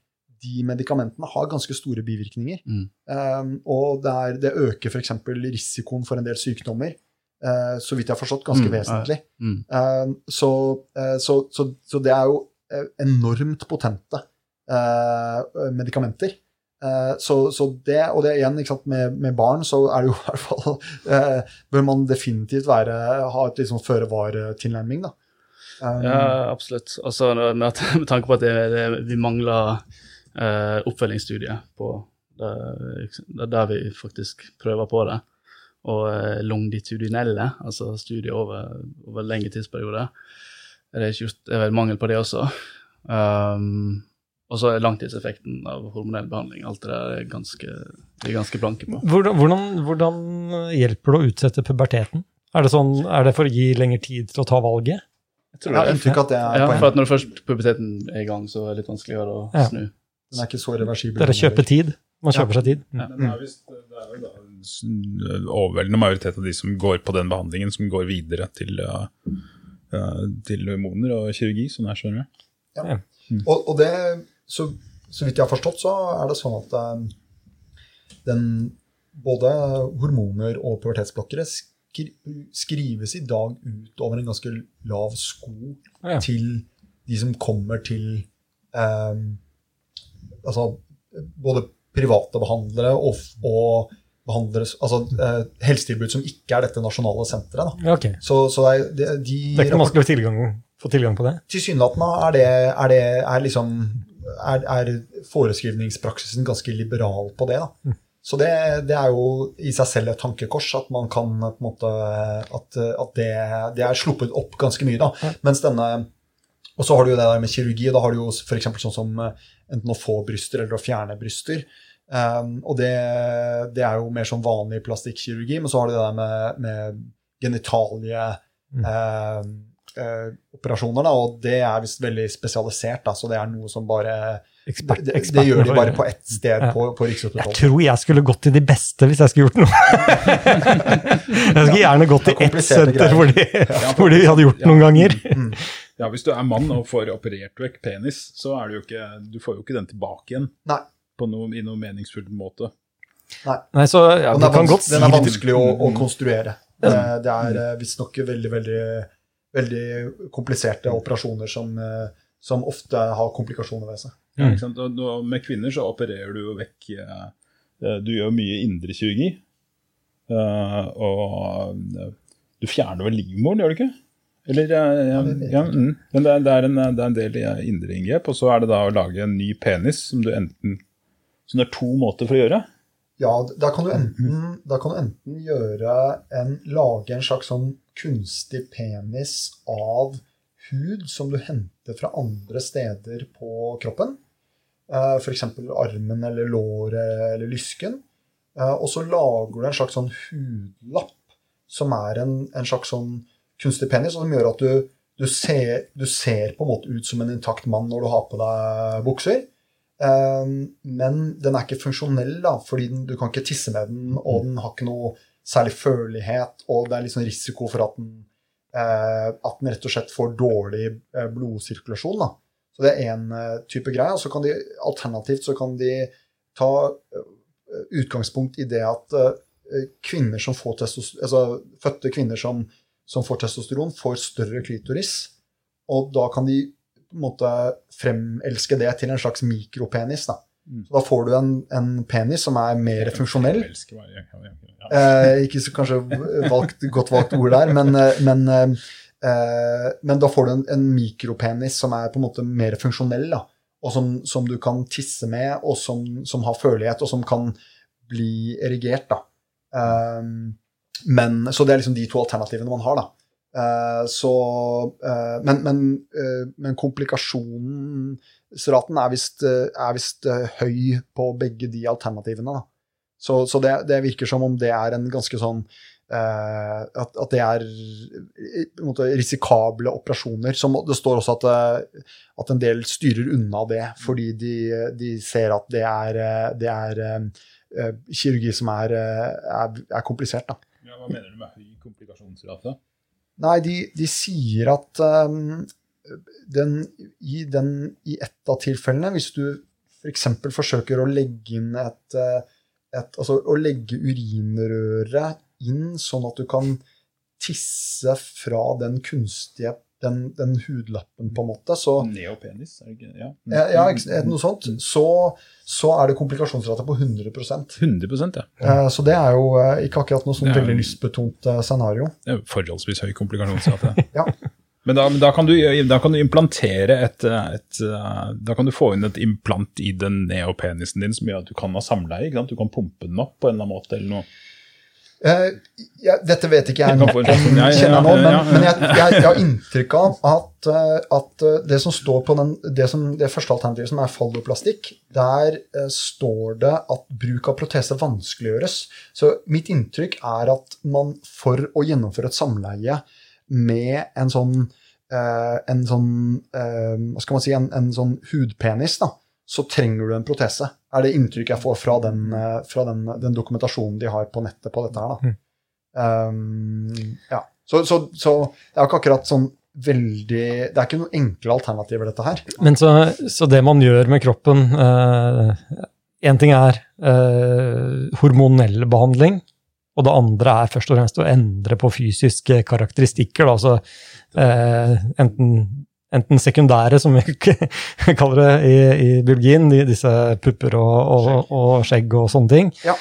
de medikamentene har ganske store bivirkninger. Mm. Um, og det, er, det øker f.eks. risikoen for en del sykdommer. Uh, så vidt jeg har forstått, ganske Mm, vesentlig. Mm. Um, så, uh, så, så, så det er jo enormt potente eh, medikamenter. Eh, så, så det, og det igjen sant, med, med barn, så er det jo i hvert fall eh, Bør man definitivt være, ha et liksom føre-var-tilnærming, da. Um, Ja, absolutt. Altså, med, med tanke på at det, det, vi mangler eh, oppfølgingsstudie på det, er der vi faktisk prøver på det. Og eh, longitudinelle, altså studier over, over lengre tidsperiode, er det ikke gjort, det er vel mangel på det også. Um, og så er langtidseffekten av hormonell behandling. Alt det der er ganske, de er ganske blanke på. hvordan, hvordan, hvordan hjelper det å utsette puberteten? Er det, sånn, er det for å gi lengre tid til å ta valget? Jeg tror jeg det er inntrykk at det er ja, poenget. for at Når først puberteten er i gang, så er det litt vanskeligere å Ja. snu. Den er ikke så reversibel. Dere kjøper tid. Man kjøper seg tid. Ja. Men det er, visst, det er jo da en overveldende majoritet av de som går på den behandlingen, som går videre til, uh, til hormoner og kirurgi, sånn jeg skjønner det. Ja. Og, og det, så, så vidt jeg har forstått, så er det sånn at eh, den, både hormoner og pubertetsblokkere skri, skrives i dag ut over en ganske lav sko Ja. til de som kommer til eh, Altså både private behandlere og, og behandlere Altså eh, helsetilbud som ikke er dette nasjonale senteret. da. Ja, ok. Så, så er, de, de Det er ikke noe vanskelig å tilgang, få tilgang på det? Tilsynelatende er det, er det er liksom er, er foreskrivningspraksisen ganske liberal på det. da. Så det, det er jo i seg selv et tankekors at man kan på en måte at, at det, det er sluppet opp ganske mye. da. Mens denne Og så har du jo det der med kirurgi. Da har du jo f.eks. sånn som eh, enten å få bryster eller å fjerne bryster. Um, og det, det er jo mer sånn vanlig plastikkirurgi. Men så har du det der med, med genitalie eh, uh, operasjoner, da, og det er visst veldig spesialisert. Da, så det er noe som bare Ekspert, det, det gjør de bare på ett sted Ja. på, på Jeg tror jeg skulle gått til de beste hvis jeg skulle gjort noe. jeg skulle gjerne gått til ett senter hvor de, hvor de hadde gjort Ja. noen ganger. Ja, Hvis du er mann og får operert vekk penis, så er det jo ikke Du får jo ikke den tilbake igjen Nei. På noe, i noen meningsfull måte. Nei, så ja, den er, kan godt si den er vanskelig å, å konstruere. Mm. Det er eh, visstnok veldig, veldig, veldig kompliserte operasjoner som, eh, som ofte har komplikasjoner ved seg. Ja, ikke sant? Og, og med kvinner så opererer du jo vekk eh, eh, Du gjør mye indrekirurgi. Uh, og eh, du fjerner vel livmoren, gjør du ikke? Eller, eh, ja, det ja, mm. Men det er, det, er en, det er en del indre indreinngrep, og så er det da å lage en ny penis som du enten Som det er to måter for å gjøre. Ja, da kan du enten, kan du enten gjøre en, lage en slags sånn kunstig penis av hud som du henter fra andre steder på kroppen. Eh, F.eks. armen eller låret eller lysken. Eh, Og så lager du en slags sånn hudlapp som er en, en slags sånn kunstig penis, og som gjør at du, du, ser, du ser på en måte ut som en intakt mann når du har på deg bukser. Um, men den er ikke funksjonell, da, fordi den, du kan ikke tisse med den, og den har ikke noe særlig følelighet, og det er sånn risiko for at den, eh, at den rett og slett får dårlig eh, blodsirkulasjon. Da. Så det er én eh, type greie. Så kan de alternativt så kan de ta utgangspunkt i det at kvinner som får altså fødte kvinner som, som får testosteron, får større klitoris. Og da kan de måte fremelske det til en slags mikropenis. Da, Mm. så da får du en, en penis som er mer funksjonell. Eh, ikke så kanskje valgt, godt valgt ord der, men, eh, men, eh, men da får du en, en mikropenis som er på en måte mer funksjonell, da, og som, som du kan tisse med, og som, som har følelighet, og som kan bli erigert. Da. Eh, men, så det er liksom de to alternativene man har. da. Eh, så, eh, men men, eh, men komplikasjonsraten er visst, høy på begge de alternativene. da. Så, så det, det virker som om det er en ganske sånn Uh, at, at det er måte, risikable operasjoner. Som, det står også at, at en del styrer unna det, fordi de, de ser at det er, det er eh, kirurgi som er, er, er komplisert. Ja, hva mener du med høy komplikasjonsrate? Nei, de, de sier at um, den, i, den, i ett av tilfellene, hvis du f.eks. For forsøker å legge inn et, eh, et Altså å legge urinrøret inn sånn at du kan tisse fra den kunstige den, den hudlappen, på en måte, så Neopenis, er det ikke? Ja, ja, ja, noe sånt, så, så er det komplikasjonsrate på 100% 100% ja. Eh, Så det er jo eh, ikke akkurat noe sånn veldig lystbetont eh, scenario. Det er jo forholdsvis høy komplikasjonsrate. Ja. Men da, men da, kan du, da kan du implantere et, et Da kan du få inn et implant i den neopenisen din som gjør at du kan ha samleie. Du kan pumpe den opp på en eller annen måte. eller noe. Ja, dette vet ikke jeg Jeg ja, kjenner jeg nå, men, men jeg, jeg, jeg har inntrykk av at, eh, at eh, det som står på den, det, som, det første alternativet, som er falloplastikk, der eh, står det at bruk av protese vanskeliggjøres. Så mitt inntrykk er at man for å gjennomføre et samleie med en sånn, eh, en sånn eh, hva skal man si, en, en sånn hudpenis, da, så trenger du en protese. Er det inntrykket jeg får fra den, eh, fra den, den dokumentasjonen de har på nettet på dette her. Um, ja. Så, så, så det er jo ikke akkurat sånn veldig Det er ikke noen enkle alternativer, dette her. Men så, så det man gjør med kroppen Én ting er uh, hormonell behandling, og det andre er først og fremst å endre på fysiske karakteristikker. Da, altså, eh, enten, enten sekundære, som vi kaller det i, i biologien, de, disse pupper og, og, og skjegg og sånne ting. Ja.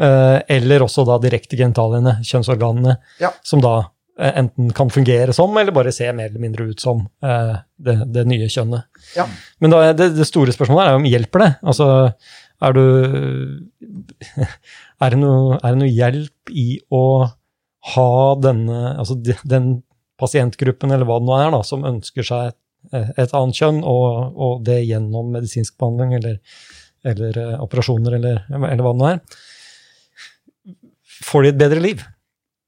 Eh, eller også da direkte genitaliene, kjønnsorganene, Ja. som da eh, enten kan fungere som, eller bare se mer eller mindre ut som eh, det, det nye kjønnet. Ja. Men da, det, det store spørsmålet er om hjelper det? Altså, er du er det, noe, er det noe hjelp i å ha denne Altså den pasientgruppen, eller hva det nå er, da, som ønsker seg et, et annet kjønn, og, og det gjennom medisinsk behandling eller, eller eh, operasjoner, eller, eller hva det nå er Får de et bedre liv?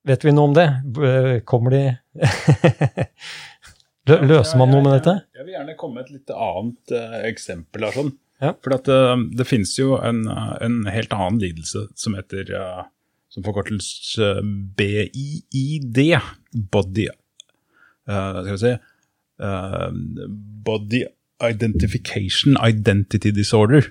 Vet vi noe om det? Kommer de Løser man noe med dette? Jeg vil gjerne komme med et litt annet eh, eksempel. her, sånn. Ja. For at, eh, det finnes jo en, en helt annen lidelse som heter som forkortes eh, BIID, Body Skal vi si eh, Body Identification Identity Disorder.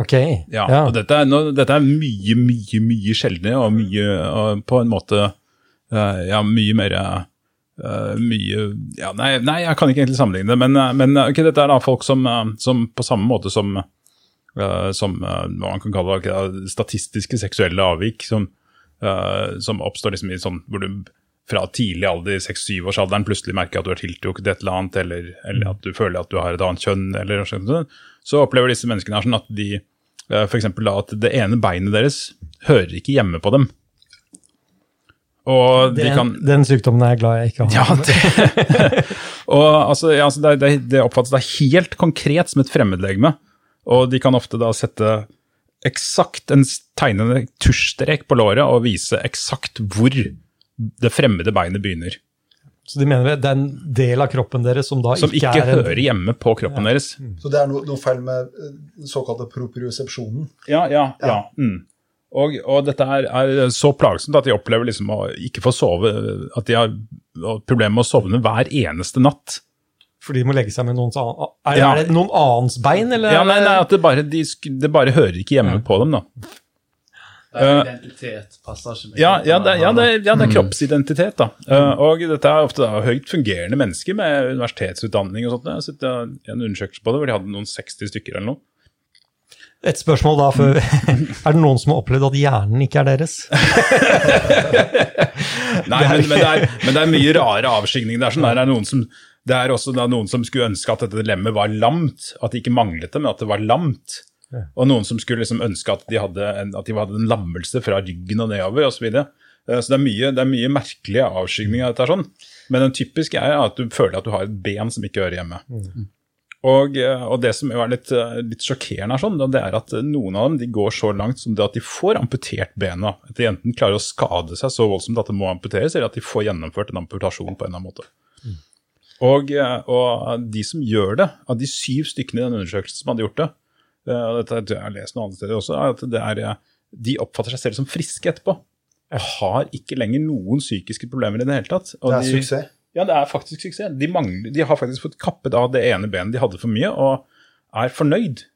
Ok. Ja, og dette er, nå, dette er mye, mye, mye sjeldnere og mye og på en måte uh, Ja, mye mer uh, Mye ja, nei, nei, jeg kan ikke egentlig sammenligne det, men, eh, men okay, dette er da folk som, eh, som på samme måte som uh, som eh, hva man kan kalle det, statistiske seksuelle avvik, som, eh, som oppstår liksom i sånn hvor du fra tidlig alder, 6-7-årsalderen, plutselig merker at du er tiltrukket til et eller annet, eller, eller at du føler at du har et annet kjønn, eller noe så opplever disse menneskene her sånn at de F.eks. eksempel da at det ene beinet deres hører ikke hjemme på dem. Og de Den, kan den sykdommen er jeg glad jeg ikke har. ja, det, og altså, ja, altså det, det, det oppfattes da helt konkret som et fremmedlegeme. Og de kan ofte da sette eksakt en tegnende tusjstrek på låret og vise eksakt hvor det fremmede beinet begynner. Så de mener det er en del av kroppen deres som da Som ikke, ikke er en hører hjemme på kroppen deres. Så det er noe, noe feil med eh, den såkalte propriosepsjonen. Ja, ja, ja. Mm. Og, og dette er, er så plagsomt at de opplever liksom å ikke få sove, at de har problemer med å sovne hver eneste natt. For de må legge seg med noens annen Er, Ja. er det noen annens bein, eller? Ja, nei, nei, at det bare, de, det bare hører ikke hjemme Ja. på dem, da. Eh, identitet, passer ikke med Ja, ja, det, ja, det, ja, Mm. det er kroppsidentitet, da. Eh, og dette er ofte da, høyt fungerende mennesker med universitetsutdanning og sånt. Jeg har sett en undersøkelse på det hvor de hadde noen 60 stykker eller noe. Et spørsmål da før Er det noen som har opplevd at hjernen ikke er deres? Nei, men, men, det er, men det er mye rare avskygninger. Det er, sånn, det er, noen som, det er også noen som skulle ønske at dette lemmet var lamt. At det ikke manglet det, men at det var lamt. Og noen som skulle liksom ønske at de, hadde en, at de hadde en lammelse fra ryggen og nedover osv. Så, videre. Eh, så det er, mye, det er mye merkelige avskygninger av dette. sånn. Men den typiske er at du føler at du har et ben som ikke hører hjemme. Og, eh, og det som er litt, eh, litt sjokkerende, er sånn, det er at noen av dem de går så langt som det at de får amputert bena. At de enten klarer å skade seg så voldsomt at det må amputeres, eller at de får gjennomført en amputasjon på en eller annen måte. Og, eh, og de som gjør det, av de syv stykkene i den undersøkelsen som hadde gjort det, og dette jeg har lest noen andre steder også, at det er, eh, de oppfatter seg selv som friske etterpå. Og har ikke lenger noen psykiske problemer i det hele tatt. Det er de, suksess. ja, det er faktisk suksess. De, mangler, de har faktisk fått kappet av det ene benet de hadde for mye, og er fornøyd.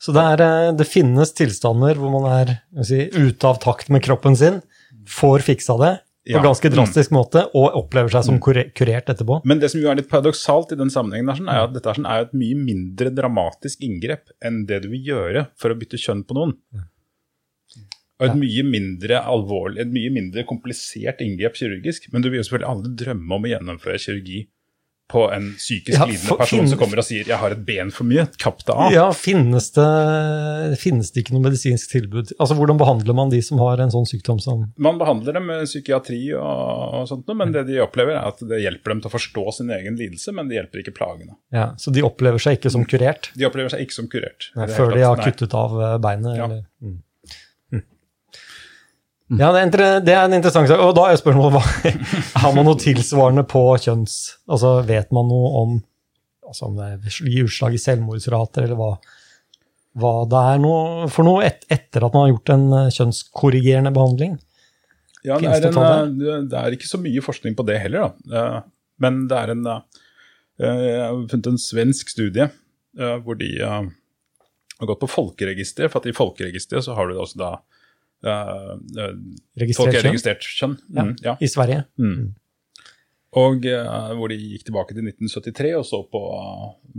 Så det, er, eh, det finnes tilstander hvor man er jeg si, ute av takt med kroppen sin, får fiksa det på Ja. ganske drastisk måte, og opplever seg som kurert etterpå. Men det som jo er litt paradoksalt i den sammenhengen, er, sånn, er at dette er, sånn, er et mye mindre dramatisk inngrep enn det du vil gjøre for å bytte kjønn på noen. Og et mye mindre alvorlig, et mye mindre komplisert inngrep kirurgisk. Men du vil jo selvfølgelig aldri drømme om å gjennomføre kirurgi på en psykisk Ja, lidende person finnes- som kommer og sier 'jeg har et ben for mye', kapp det av. Ja, finnes det, finnes det ikke noe medisinsk tilbud? Altså, Hvordan behandler man de som har en sånn sykdom som Man behandler dem med psykiatri og, og sånt, men det de opplever er at det hjelper dem til å forstå sin egen lidelse, men det hjelper ikke plagene. ja, Så de opplever seg ikke som kurert De opplever seg ikke som kurert. nei, før de har kuttet av eh, beinet? Ja. Eller? Mm. Ja, det er, det er en interessant sak. Og da er spørsmålet hva, har man noe tilsvarende på kjønns... Altså, Vet man noe om altså om det gir utslag i selvmordsrater, eller hva, hva det er noe, for noe et, etter at man har gjort en eh, kjønnskorrigerende behandling? Ja, det er, en, eh, det er ikke så mye forskning på det heller, da. Eh, Men det er en eh, Jeg har funnet en svensk studie hvor de har gått på folkeregisteret, for at i folkeregisteret så har du også da eh, eh, Folk Registrert er kjønn? Ja. Mm, ja. I Sverige? Mm. Og uh, hvor de gikk tilbake til 1973 og så på,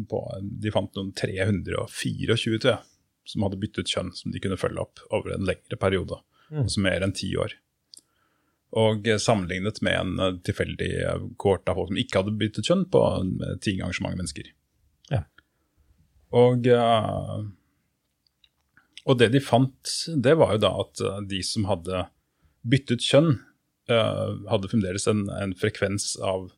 på De fant noen 324, tror jeg, som hadde byttet kjønn, som de kunne følge opp over en lengre periode, Mm. altså mer enn ti år. Og eh, sammenlignet med en tilfeldig kohort av folk som ikke hadde byttet kjønn, på ti ganger så mange mennesker. Ja. Og, eh, og det de fant, det var jo da at eh, de som hadde byttet kjønn, eh, hadde fremdeles en, en frekvens av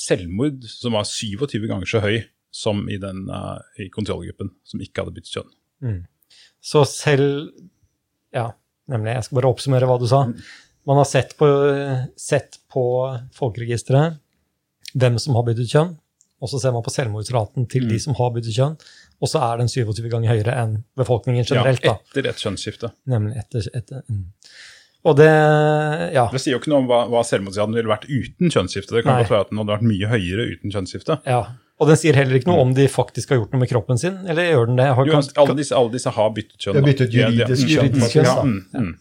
selvmord som var 27 ganger så høy som i, den, eh, i kontrollgruppen som ikke hadde byttet kjønn. Mm. Så selv Ja, nemlig. Jeg skal bare oppsummere hva du sa. Man har sett på, sett på folkeregisteret hvem som har byttet kjønn, og så ser man på selvmordsraten til de Mm. som har byttet kjønn, og så er den 27 ganger høyere enn befolkningen generelt. ja, etter et kjønnsskifte. Nemlig etter, etter mm. Og det Ja. Det sier jo ikke noe om hva, hva selvmordsgraden ville vært uten kjønnsskifte. Det kan Nei. godt være at den hadde vært mye høyere uten kjønnsskifte. ja. Og den sier heller ikke noe om de faktisk har gjort noe med kroppen sin, eller gjør den det? Har, Jo, kan, alle, disse, alle disse har byttet kjønn. De har byttet Ja, de- juridisk mm, kjønn, Ja, mm, mm.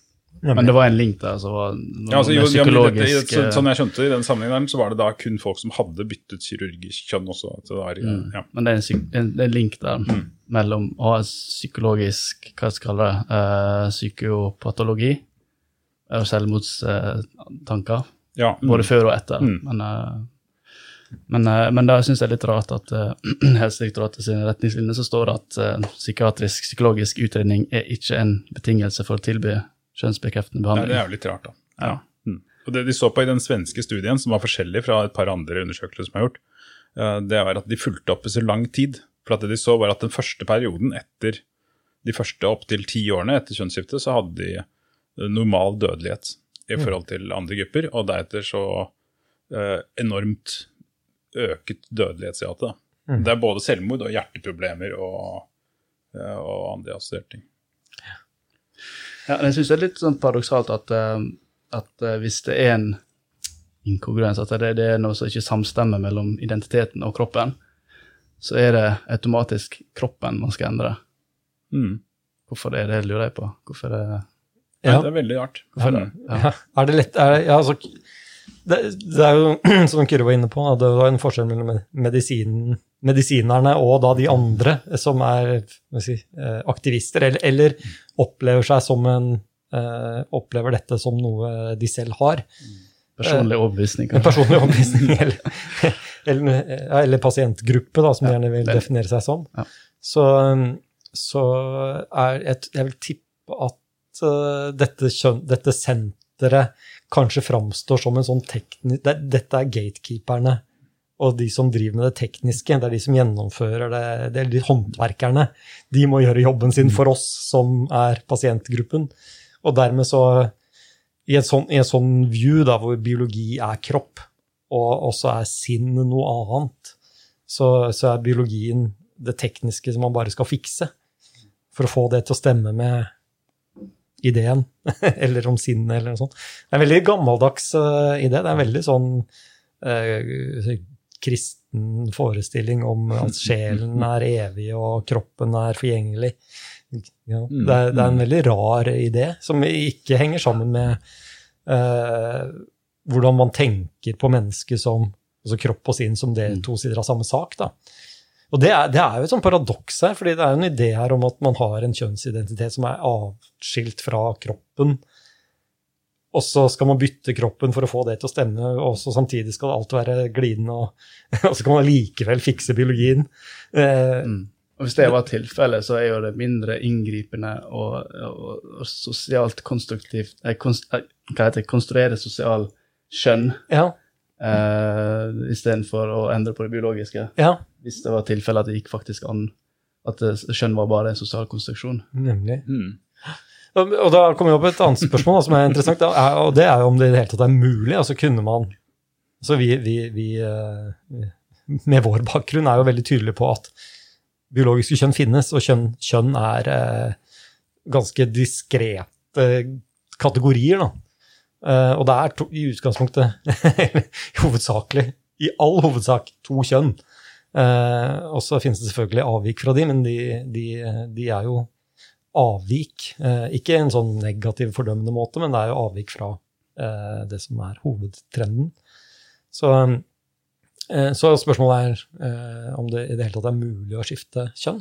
Men det var en link der som var Ja, altså, jo, psykologisk ja, dette, så, sånn jeg skjønte I den sammenhengen så var det da kun folk som hadde byttet kirurgisk kjønn også. det var, Mm. ja. Men det er en, en, det er en link der mellom å ha psykologisk hva skal jeg kalle det, Uh, psykopatologi og selvmordstanker, Ja, mm. både før og etter. Mm. Men, uh, men, men da syns jeg det er litt rart at uh, Helsedirektoratet sine retningslinjer så står det at psykiatrisk psykologisk utredning er ikke en betingelse for å tilby kjønnsbekreftende behandling. det er jo litt rart, da. Ja. Mm. Og Det de så på i den svenske studien, som var forskjellig fra et par andre undersøkelser som er gjort, eh, det var at de fulgte opp i så lang tid. For at det de så var at den første perioden etter de første opptil ti årene etter kjønnsskiftet, så hadde de eh, normal dødelighet i forhold til andre grupper, og deretter så eh, enormt øket dødelighetsrate. Mm. Det er både selvmord og hjerteproblemer og, og andre assosierte ting. Ja, jeg syns det er litt sånn paradoksalt at, eh, at eh, hvis det er en inkongruens, at det, det er noe som ikke samstemmer mellom identiteten og kroppen, så er det automatisk kroppen man skal endre. Mm. Hvorfor det er det, lurer jeg på. Hvorfor det Ja. Det er veldig rart. Hvorfor det? Ja. Ja, er det lett er det, ja, altså, det, det er jo, som Kyrre var inne på, det var en forskjell mellom medisin, medisinerne og da de andre som er si, eh, aktivister, eller, eller opplever seg som en eh, opplever dette som noe de selv har. Personlig overbevisning, En kanskje? personlig overbevisning, eller, eller, eller pasientgruppe, da, som Ja, gjerne vil det- definere seg som. Ja. Så, så er jeg, jeg vil tippe at eh, dette, kjøn, dette senteret kanskje framstår som en sånn teknisk det, Dette er gatekeeperne og de som driver med det tekniske. Det er de som gjennomfører det. Det er de håndverkerne. De må gjøre jobben sin for oss som er pasientgruppen. Og dermed så i en sånn, i en sånn view da, hvor biologi er kropp, og også er sinn noe annet, så, så er biologien det tekniske som man bare skal fikse for å få det til å stemme med ideen, eller om sinnet, eller noe sånt. Det er en veldig gammeldags uh, idé. Det er en veldig sånn uh, kristen forestilling om at sjelen er evig og kroppen er forgjengelig. Ja, det, er, det er en veldig rar idé, som ikke henger sammen med uh, hvordan man tenker på mennesket som altså kropp og sinn som det to sider av samme sak. da. Og det er, det er jo et sånt paradoks her, fordi det er jo en idé her om at man har en kjønnsidentitet som er avskilt fra kroppen, og så skal man bytte kroppen for å få det til å stemme, og så samtidig skal alt være glidende, og, og så kan man likevel fikse biologien. Eh, Mm. Og Hvis det var tilfellet, så er jo det mindre inngripende og, og, og sosialt konstruktivt eh, konst, eh, Hva heter det? Konstruere sosial skjønn ja, eh, istedenfor å endre på det biologiske. ja, Hvis det var tilfelle at det gikk faktisk an at kjønn skjønn var bare en sosial konstruksjon. nemlig. Mm. Og og da kommer vi opp et annet spørsmål da, som er interessant, da, er, og det er jo om det i det hele tatt er mulig. altså kunne man, så vi, vi, vi eh, med vår bakgrunn er jo veldig tydelige på at biologiske kjønn finnes, og kjønn, kjønn er eh, ganske diskrete kategorier. Da. Eh, og det er to, i utgangspunktet, hovedsakelig, i all hovedsak, to kjønn. Uh, og så finnes det selvfølgelig avvik fra de, men de, de, de er jo avvik. Uh, ikke en sånn negativ, fordømmende måte, men det er jo avvik fra det som er hovedtrenden. Så, så spørsmålet er om det i det hele tatt er mulig å skifte kjønn.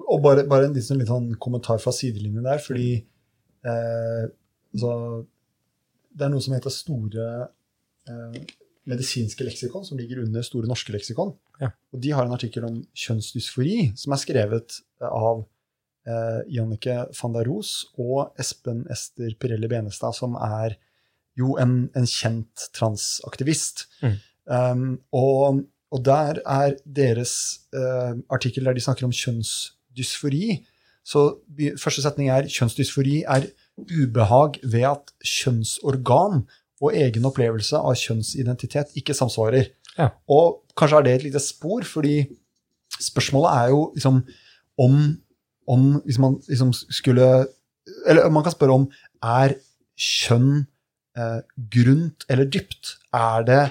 og bare, bare en liten, sånn kommentar fra sidelinjen der, fordi så altså, det er noe som heter Store eh, medisinske leksikon, som ligger under Store norske leksikon. Ja. Og de har en artikkel om kjønnsdysfori, som er skrevet av eh, Jannicke van der Roos og Espen Ester Pirelli Benestad, som er jo en, en kjent transaktivist. Mm. Um, og, og der er deres eh, artikkel der de snakker om kjønnsdysfori. Så første setning er kjønnsdysfori er ubehag ved at kjønnsorgan og egen opplevelse av kjønnsidentitet ikke samsvarer. Ja. Og kanskje er det et lite spor, fordi spørsmålet er jo liksom om, om hvis man liksom skulle Eller man kan spørre om er kjønn eh, grunt eller dypt? Er det,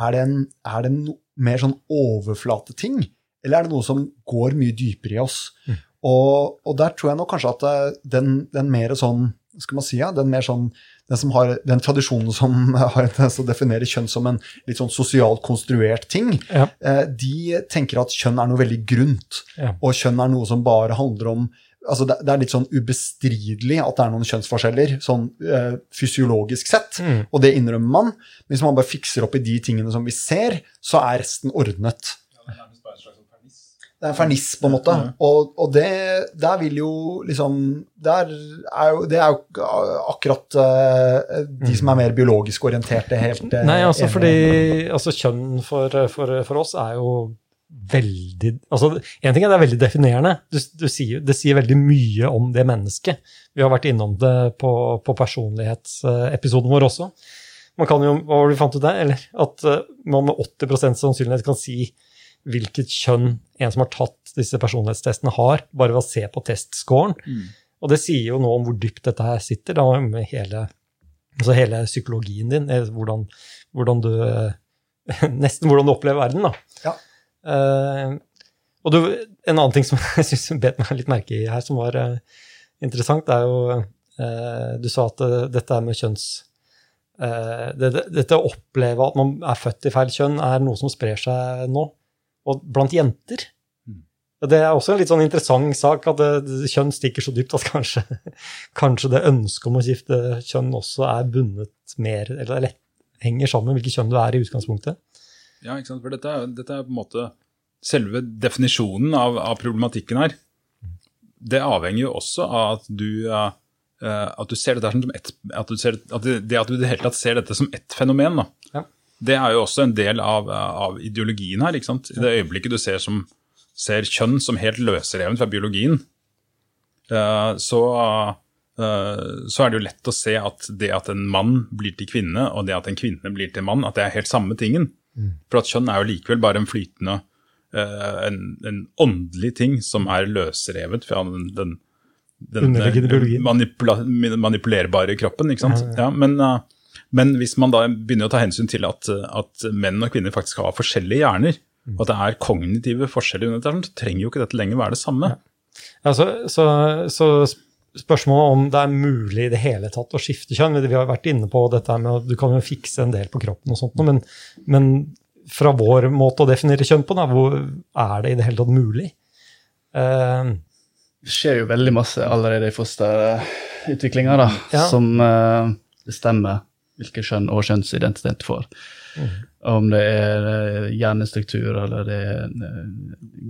er det, en, er det en mer sånn overflateting, eller er det noe som går mye dypere i oss? Mm. Og, og der tror jeg nok kanskje at eh, den, den mer sånn skal man si, ja, den mer sånn den som har den tradisjonen som har en tendens til å definere kjønn som en litt sånn sosialt konstruert ting, Ja. eh, de tenker at kjønn er noe veldig grunt. Ja. Og kjønn er noe som bare handler om altså det, det er litt sånn ubestridelig at det er noen kjønnsforskjeller, sånn eh, fysiologisk sett. Mm. Og det innrømmer man. Men hvis man bare fikser opp i de tingene som vi ser, så er resten ordnet. Ja, Det er bare en ferniss, på en måte. Og, og det der vil jo liksom er jo, Det er jo akkurat uh, de som er mer biologisk orienterte, helt uh, Nei, altså enige. fordi altså, kjønn for, for, for oss er jo veldig altså En ting er det er veldig definerende. Du, du sier, det sier veldig mye om det mennesket. Vi har vært innom det på, på personlighetsepisoden vår også. Man kan jo, hva var det vi fant ut der? Eller at eh, man med 80% sannsynlighet kan si hvilket kjønn en som har tatt disse personlighetstestene, har, bare ved å se på testscoren. Og det sier jo noe om hvor dypt dette her sitter, da, med hele, altså hele psykologien din. eh, Hvordan, hvordan du eh, Nesten hvordan du opplever verden, da. Ja. Uh, og du, en annen ting som jeg syns bet meg litt merke i her, som var uh, interessant, er jo uh, Du sa at dette er med kjønns... eh, det, det, dette å oppleve at man er født i feil kjønn, er noe som sprer seg nå. Og blant jenter. Mm. Det er også en litt sånn interessant sak, at det, det, kjønn stikker så dypt at kanskje, kanskje det ønsket om å skifte kjønn også er bundet mer, eller lett, henger sammen med hvilket kjønn du er i utgangspunktet. Ja, ikke sant? For dette er, dette er på en måte selve definisjonen av, av problematikken her. Det avhenger jo også av at du, eh, eh, at du ser dette som ett at, ser, at det, det at du i det hele tatt ser dette som ett fenomen. Da. Ja. Det er jo også en del av, av ideologien her. ikke sant? I det øyeblikket du ser, som, ser kjønn som helt løsrevet fra biologien, eh, så, eh, så er det jo lett å se at det at en mann blir til kvinne, og det at en kvinne blir til mann, at det er helt samme tingen. For at kjønn er jo likevel bare en flytende, eh, en, en åndelig ting som er løsrevet fra den, den, den manipula manipulerbare kroppen. ikke sant? Ja, men, men hvis man da begynner å ta hensyn til at, at menn og kvinner faktisk har forskjellige hjerner, og at det er kognitive forskjeller, under dette, så trenger jo ikke dette lenger være det samme. Ja, så, så, så spørsmålet om det er mulig i det hele tatt å skifte kjønn Vi har vært inne på dette med at du kan jo fikse en del på kroppen, og sånt, men, men fra vår måte å definere kjønn på, da, hvor er det i det hele tatt mulig? Uh, Det skjer jo veldig masse allerede i fosterutviklinga, Ja. som uh, bestemmer hvilket kjønn og kjønnsidentitet får. Om det er eh, hjernestruktur eller det er eh,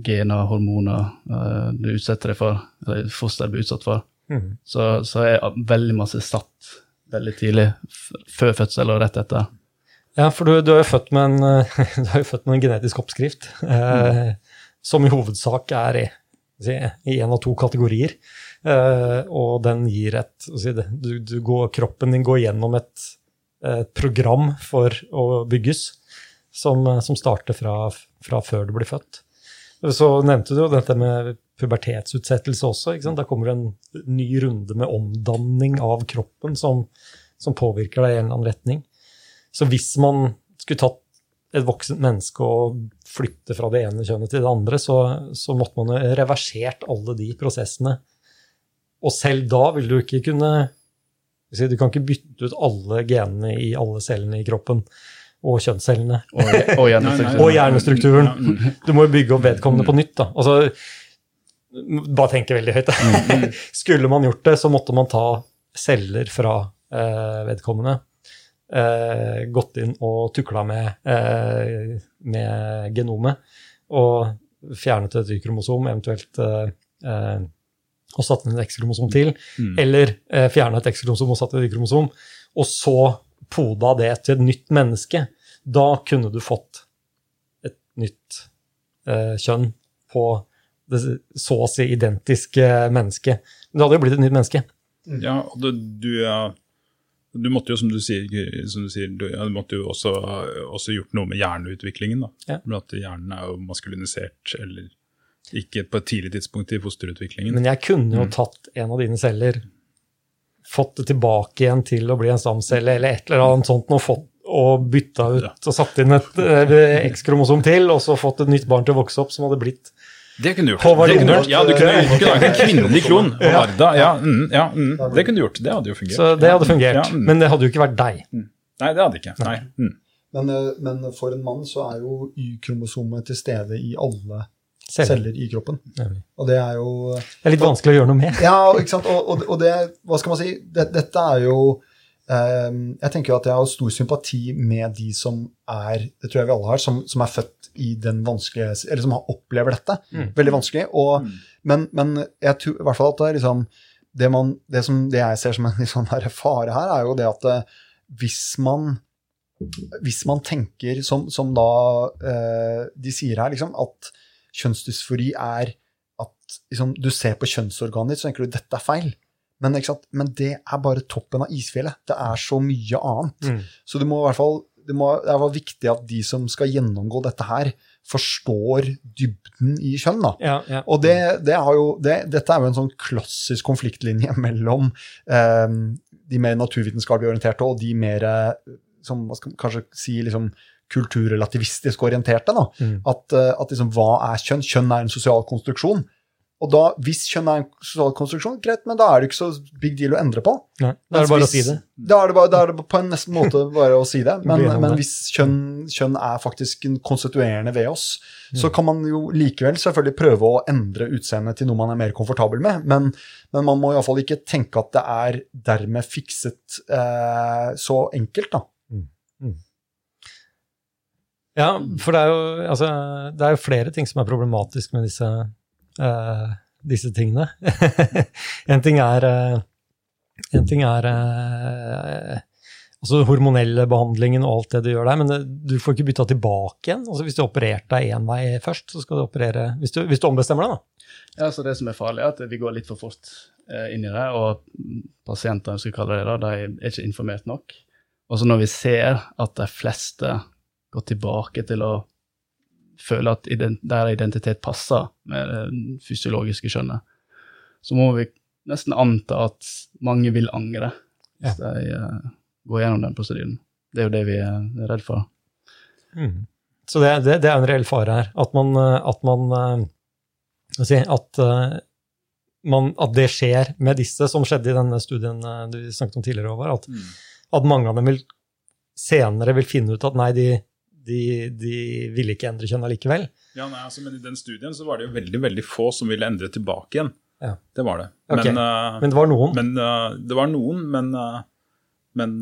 gener, hormoner eh, du utsetter deg for, eller fosteret blir utsatt for, Mm. så, så er veldig masse satt veldig tidlig, før fødsel og rett etter. Ja, for du, du, er jo født med en, født med en genetisk oppskrift, eh, som i hovedsak er i, i en av to kategorier. Eh, og den gir et du, du går, Kroppen din går gjennom et, et program for å bygges, som, som starter fra, fra før du blir født. Så nevnte du jo dette med pubertetsutsettelse også. Da kommer det en ny runde med omdanning av kroppen som, som påvirker deg i en eller annen retning. Så hvis man skulle tatt et voksent menneske og flytte fra det ene kjønnet til det andre, så, så måtte man jo reversert alle de prosessene. Og selv da vil du ikke kunne Du kan ikke bytte ut alle genene i alle cellene i kroppen og kjønnscellene. Og, og hjernestruktur. Og hjernestrukturen. Mm. Du må jo bygge opp vedkommende på nytt. da. Altså, Bare tenke veldig høyt. Skulle man gjort det, så måtte man ta celler fra eh, vedkommende. Eh, gått inn og tukla med, eh, med genomet. Og fjernet et Y-kromosom, eventuelt eh, eh, og satt inn et X-kromosom til. Mm. Eller eh, fjerna et X-kromosom og satt inn et Y-kromosom. Og så poda det til et nytt menneske. Da kunne du fått et nytt eh, kjønn på det så å si identiske mennesket. Men det hadde jo blitt et nytt menneske. Ja, og du, du, ja, du måtte jo, som du sier, som du, sier, du, ja, du måtte jo også, også gjort noe med hjerneutviklingen. da. Ja. Med at hjernen er jo maskulinisert, eller ikke på et tidlig tidspunkt i fosterutviklingen. Men jeg kunne Mm. jo tatt en av dine celler, fått det tilbake igjen til å bli en stamcelle, eller et eller annet sånt, og, fått, og bytta ut Ja. og satt inn et X-kromosom til, og så fått et nytt barn til å vokse opp som hadde blitt det kunne du gjort. Det kunne gjort. Ja, du kunne, du kunne lagd en kvinnelig klon Ja. Varda. Ja, mm, ja mm, det kunne du gjort. Det hadde jo fungert. Så det hadde fungert. Ja, mm. Men det hadde jo ikke vært deg. Nei, det hadde ikke. Nei. Mm. Men, eh, men for en mann så er jo Y-kromosomet til stede i alle. Celler i kroppen. Og det er jo Det er litt vanskelig å gjøre noe med. Ja, ikke sant? Og, og, og det, hva skal man si, det, dette er jo um, Jeg tenker jo at jeg har stor sympati med de som er det tror jeg vi alle har, som, som er født i den vanskelige Eller som har opplever dette. Mm. Veldig vanskelig. Og, Mm. men, men jeg tror i hvert fall at det er liksom det, man, det, som, det jeg ser som en liksom fare her, er jo det at eh, hvis man hvis man tenker, som, som da eh, de sier her, liksom, at kjønnsdysfori er at liksom, du ser på kjønnsorganet ditt, så tenker du dette er feil. Men? Men det er bare toppen av isfjellet. Det er så mye annet. Mm. Så du må i hvert fall, det, må, det er viktig at de som skal gjennomgå dette her, forstår dybden i kjønn. Ja, ja. Og det, det har jo, det, dette er jo en sånn klassisk konfliktlinje mellom eh, de mer naturvitenskapelig orienterte og de mer eh, som hva skal man kanskje si liksom kulturrelativistisk orienterte. Mm. At, eh, at liksom, hva er kjønn? Kjønn er en sosial konstruksjon. Og da, hvis kjønn er en sosial konstruksjon, greit, men da er det ikke så big deal å endre på. Nei, da er det bare å si det. Da er det, bare, da er det på en nesten måte bare å si det. Men, men hvis kjønn, kjønn er faktisk en konstituerende ved oss, Mm. så kan man jo likevel selvfølgelig prøve å endre utseendet til noe man er mer komfortabel med. Men, men man må iallfall ikke tenke at det er dermed fikset eh, så enkelt, da. Ja, for det er jo, altså, det er jo flere ting som er problematisk med disse, uh, disse tingene. en ting er, uh, en ting er uh, altså hormonelle behandlingen og alt det du gjør der, men det, du får ikke bytta tilbake igjen. Altså, hvis du har operert deg én vei først, så skal du operere Hvis du, hvis du ombestemmer deg, da. Ja, så Det som er farlig, er at vi går litt for fort inn i det, og pasientene skal kalle det det, de er ikke informert nok. Og så når vi ser at de fleste går tilbake til å føle at ident der identitet passer med det fysiologiske skjønnet, så må vi nesten anta at mange vil angre hvis de uh, går gjennom den prosedyren. Det er jo det vi er redd for. Så det, det, det er en reell fare her. At man, eh, at man eh, si, at, man, at det skjer med disse, som skjedde i denne studien du snakket om tidligere, Håvard. At, at mange av dem vil senere vil finne ut at nei, de, de, de ville ikke endre kjønn allikevel. Ja, nei, altså, men I den studien så var det jo veldig veldig få som ville endre tilbake igjen. Ja. Det var det. Okay. Men, uh, Men det var noen. men uh, det var noen, men, uh, men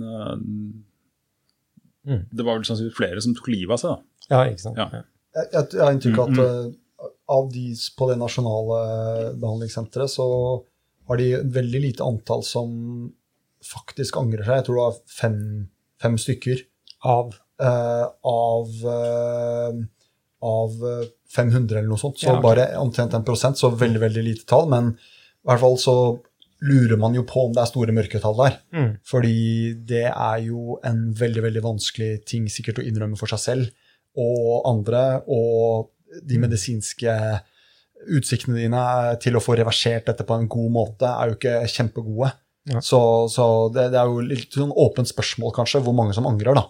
Mm. det var vel sannsynligvis flere som tok livet av seg. da. Ja, ikke sant. Ja. Jeg, jeg, jeg har inntrykk av Mm, at eh, av de på det nasjonale behandlingssenteret, så har de veldig lite antall som faktisk angrer seg. Jeg tror det var fem, fem stykker Av av, eh, av eh, 500 eller noe sånt. Så Ja, okay. bare omtrent en prosent, så veldig, veldig lite tall. Men i hvert fall så lurer man jo på om det er store mørketall der. mm. Fordi det er jo en veldig, veldig vanskelig ting sikkert å innrømme for seg selv og andre, og de medisinske utsiktene dine til å få reversert dette på en god måte er jo ikke kjempegode. Ja. Så, så det, det er jo litt sånn åpent spørsmål, kanskje, hvor mange som angrer, da.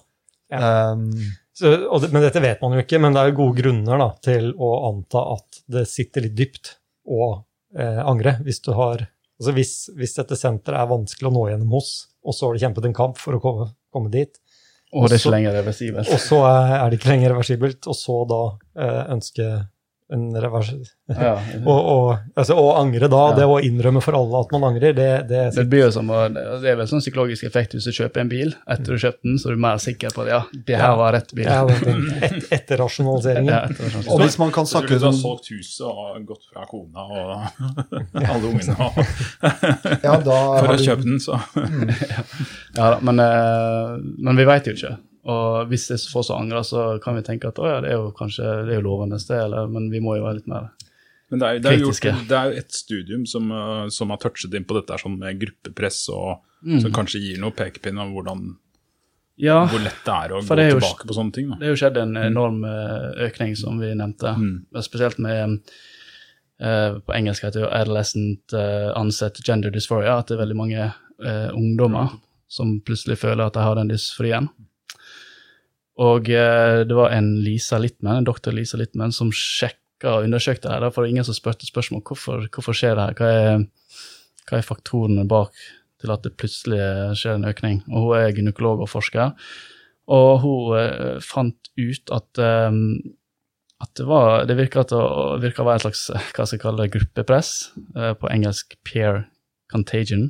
Um, Så, og det, men dette vet man jo ikke, men det er gode grunner da, til å anta at det sitter litt dypt å eh, angre. Hvis, du har, altså hvis, hvis dette senteret er vanskelig å nå gjennom hos, og så har du kjempet en kamp for å komme, komme dit, Og det er ikke lenger reversibelt. og så er er det ikke lenger reversibelt, og så da eh, ønske en revers... Ja. Og, og, altså, å angre da, Ja. det å innrømme for alle at man angrer, det, det, Det blir jo som å, det er vel sånn psykologisk effekt hvis du kjøper en bil etter du har kjøpt den, så er du mer sikker på at ja, det her var rett bil. ja, et, etterrasjonaliseringen. Ja, etter sånn. Og hvis man kan snakke du har solgt huset og gått fra kona og alle ungene og, ja, da for har å du- kjøpe den, så Ja da, men, eh, men vi veit jo ikke. Og hvis det er så få som angrer, så kan vi tenke at å ja, det er jo kanskje det er jo lovende sted, eller, men vi må jo være litt mer Men det er, det er, jo gjort, det er jo et studium som, uh, som har touchet inn på dette her sånn med gruppepress, og Mm. som kanskje gir noe pekepinn om hvordan, Ja, hvor lett det er å gå er jo- tilbake på sånne ting. Da. det er jo skjedd en enorm eh, økning, som vi nevnte. Mm. Spesielt med eh, På engelsk heter det jo adolescent uh, onset gender dysphoria, at det er veldig mange eh, ungdommer som plutselig føler at de har den dysforien. Og eh, det var en Lisa Littmann, en doktor Lisa Littmann som sjekka og undersøkte det her, for det var ingen som spurte spørsmål hvorfor, hvorfor skjer det her, hva er, hva er faktorene bak til at det plutselig skjer en økning. Og hun er gynekolog og forsker, og hun eh, fant ut at eh, at det var Det virka å være et slags eh, hva skal jeg kalle det, gruppepress, eh, på engelsk peer contagion.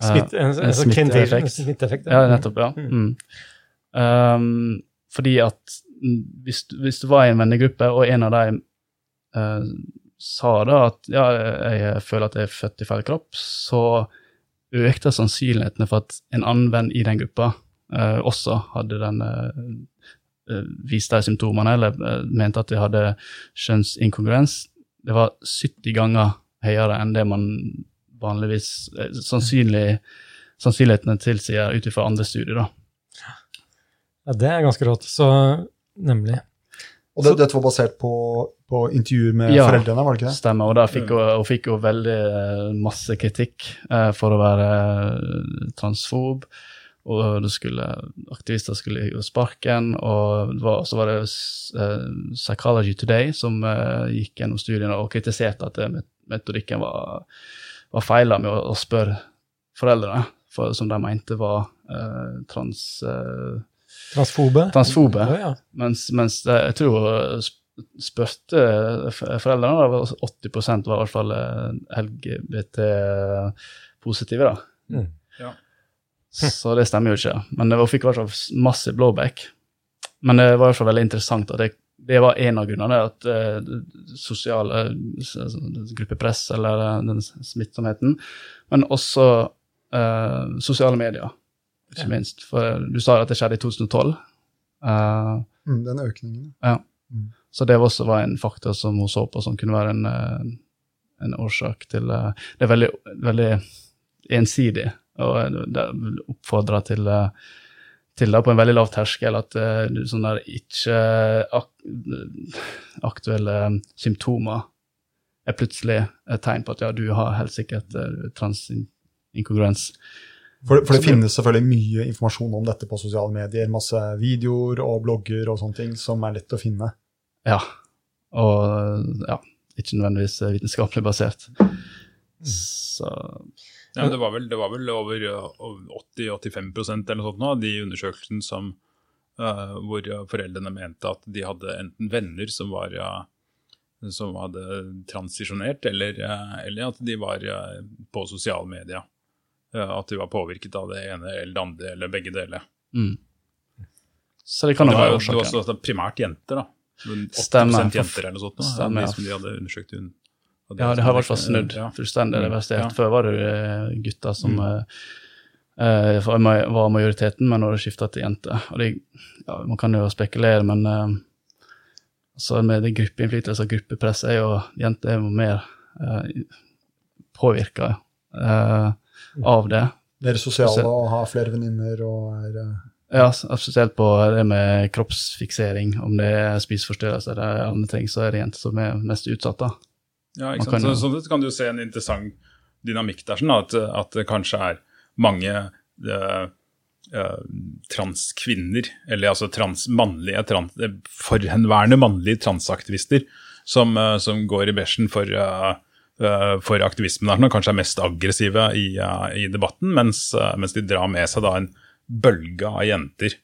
Smitt, en, en, en sånn contagion, smitteeffekt. smitteeffekt. Ja, nettopp, ja. Mm. Um, fordi at hvis, hvis du var i en vennegruppe, og en av dem uh, sa da at ja, jeg føler at jeg er født i feil kropp, så økte sannsynlighetene for at en annen venn i den gruppa uh, også hadde den uh, viste de symptomene, eller mente at de hadde kjønnsinkongruens. Det var 70 ganger høyere enn det man vanligvis sannsynlig, Sannsynlighetene tilsier ut ifra andre studier, da. Ja, det er ganske rått. Så nemlig. Og det, dette var basert på, på intervjuer med Ja. foreldrene, var det ikke det? Stemmer, og der fikk hun, hun fikk jo veldig eh, masse kritikk eh, for å være eh, transfob. Og det skulle, aktivister skulle gi henne sparken, og var, så var det uh, Psychology Today som uh, gikk gjennom studiene og kritiserte at det, metodikken var, var feila med å, å spørre foreldrene, for, som de mente var trans, Transfobe. transfobe. Ja, ja. Mens, mens det, jeg tror sp- spurte foreldrene, da, var 80% var i hvert fall eh, LGBT-positive. da. Mm. Ja. Så det stemmer jo ikke. Men hun fikk i hvert fall massiv blowback. Men det var i hvert fall veldig interessant. at det, det var en av grunnene, at uh, sosiale s- gruppepress, eller uh, den smittsomheten, men også uh, sosiale medier, ikke Ja. minst. For du sa at det skjedde i 2012. Uh, Mm, den økningen. Ja, så det også var en faktor som hun så på som kunne være en, eh, en årsak til uh, Det er veldig, veldig ensidig, og oppfordra til, eh, til det på en veldig lav terskel at uh, sånne der ikke ak aktuelle symptomer er plutselig et tegn på at ja, du har helt sikkert uh, transinkongruens. For, for det finnes selvfølgelig mye informasjon om dette på sosiale medier. Masse videoer og blogger og sånne ting som er lett å finne. Ja. Og ja, ikke nødvendigvis eh, vitenskapelig basert. Så Ja, men det, var vel, det var vel over uh, 80-85% eller noe sånt nå, de undersøkelsene som, uh, hvor foreldrene mente at de hadde enten venner som var uh, som hadde transisjonert, eller, uh, eller at de var uh, på sosiale medier. Uh, at de var påvirket av det ene eller det andre, eller begge deler. Mm. Så det kan det være årsaken. det var også primært jenter, da. Men 80 Stemmer. jenter eller noe sånt. Da, Stemmer, de som de hadde undersøkt. un- Ja, det har i hvert fall snudd Ja. fullstendig reversert. Ja. Før var det eh, gutter som Mm. eh, eh, ma- var majoriteten, men nå har det skifta til jenter. Og det, ja, man kan jo spekulere, men uh, altså med det gruppeinnflytelse og gruppepress er jo jenter er jo mer uh, påvirka eh, av det. Mer sosiale og har flere venninner og er eh, Ja, spesielt på det med kroppsfiksering, om det er spiseforstyrrelser eller andre ting, så er det jenter som er mest utsatt. da. Ja, ikke sant? jo- Så, sånn sett kan du se en interessant dynamikk der, sånn, at, at det kanskje er mange eh, eh, transkvinner, eller altså trans, mannlige, trans, eh, forhenværende mannlige transaktivister, som, eh, som går i bæsjen for, eh, for aktivismen er og kanskje er mest aggressive i, eh, i debatten, mens, eh, mens de drar med seg da en bølge av jenter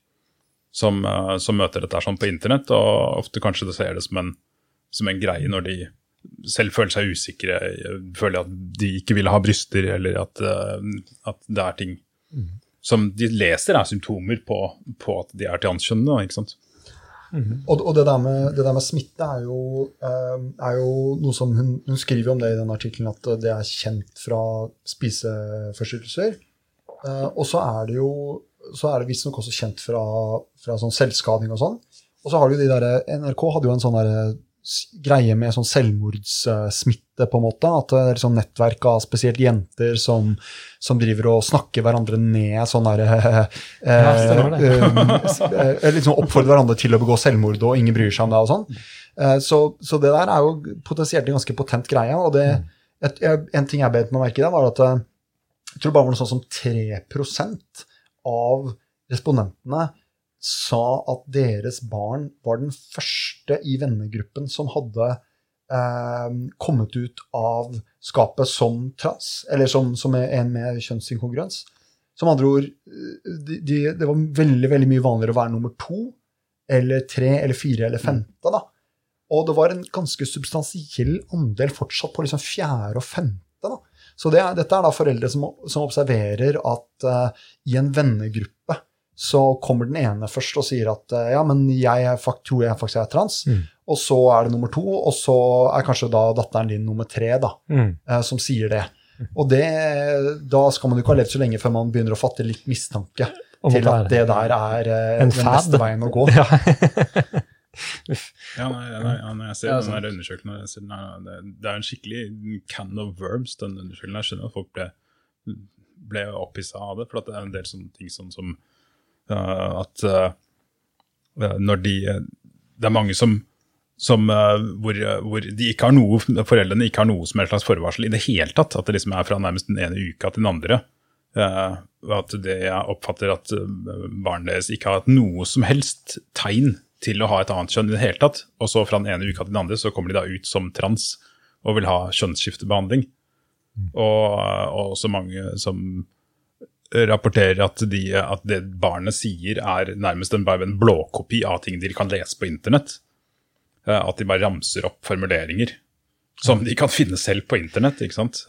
som, eh, som møter dette sånn på internett, og ofte kanskje det ser det som en som en greie når de selv føler seg usikre, føler at de ikke vil ha bryster, eller at, eh, at det er ting som de leser er symptomer på, på at de er transkjønnede. Sant? Og, og det, der med, det der med smitte er jo, eh, er jo noe som hun, hun skriver om det i den artikkelen, at det er kjent fra spiseforstyrrelser. Eh, og så er det jo så er det visstnok også kjent fra, fra sånn selvskading og sånn. Og så har du de der, NRK hadde jo en sånn der greie med sånn selvmordssmitte, på en måte. At det er liksom nettverk av spesielt jenter som, som driver og snakker hverandre ned. sånn der, eh, eh, eh, liksom Oppfordrer hverandre til å begå selvmord, og ingen bryr seg om det. og sånn. Eh, Så, så det der er jo potensielt en ganske potent greie. og det, et, En ting jeg bet meg merke i, var at jeg tror det bare var noe sånn som 3% av respondentene sa at deres barn var den første i vennegruppen som hadde eh, kommet ut av skapet som trans, eller som, som en med kjønnsinkongruens. Som andre ord, de, de, det var veldig veldig mye vanligere å være nummer to, eller tre, eller fire, eller femte. da. Og det var en ganske substansiell andel fortsatt på liksom fjerde og femte. da. Så det, dette er da foreldre som, som observerer at uh, i en vennegruppe så kommer den ene først og sier at eh, ja, men jeg er fakt, tror jeg faktisk er trans. Mm. Og så er det nummer to, og så er kanskje da datteren din nummer tre da, Mm. eh, som sier det. Og det, da skal man jo ikke ha levd så lenge før man begynner å fatte litt mistanke Om til at det der er eh, En den fad. beste veien å gå. Ja. Ja, nei, nei, ja, når jeg ser Ja, den undersøkelsen, det, er en skikkelig can of verbs, den undersøkelsen. Jeg skjønner at folk ble, ble opphissa av det, for at det er en del sånne ting sånn som at uh, når de Det er mange som, som hvor, hvor de ikke har noe, foreldrene ikke har noe som helst slags forvarsel i det hele tatt. At det liksom er fra nærmest den ene uka til den andre. At det jeg oppfatter at barnet deres ikke har hatt noe som helst tegn til å ha et annet kjønn i det hele tatt. Og så fra den ene uka til den andre så kommer de da ut som trans og vil ha kjønnsskiftebehandling. Og, og så mange som rapporterer at, de, at det barnet sier er nærmest en, en blåkopi av ting de kan lese på internett. Eh, At de bare ramser opp formuleringer som de kan finne selv på internett. ikke sant?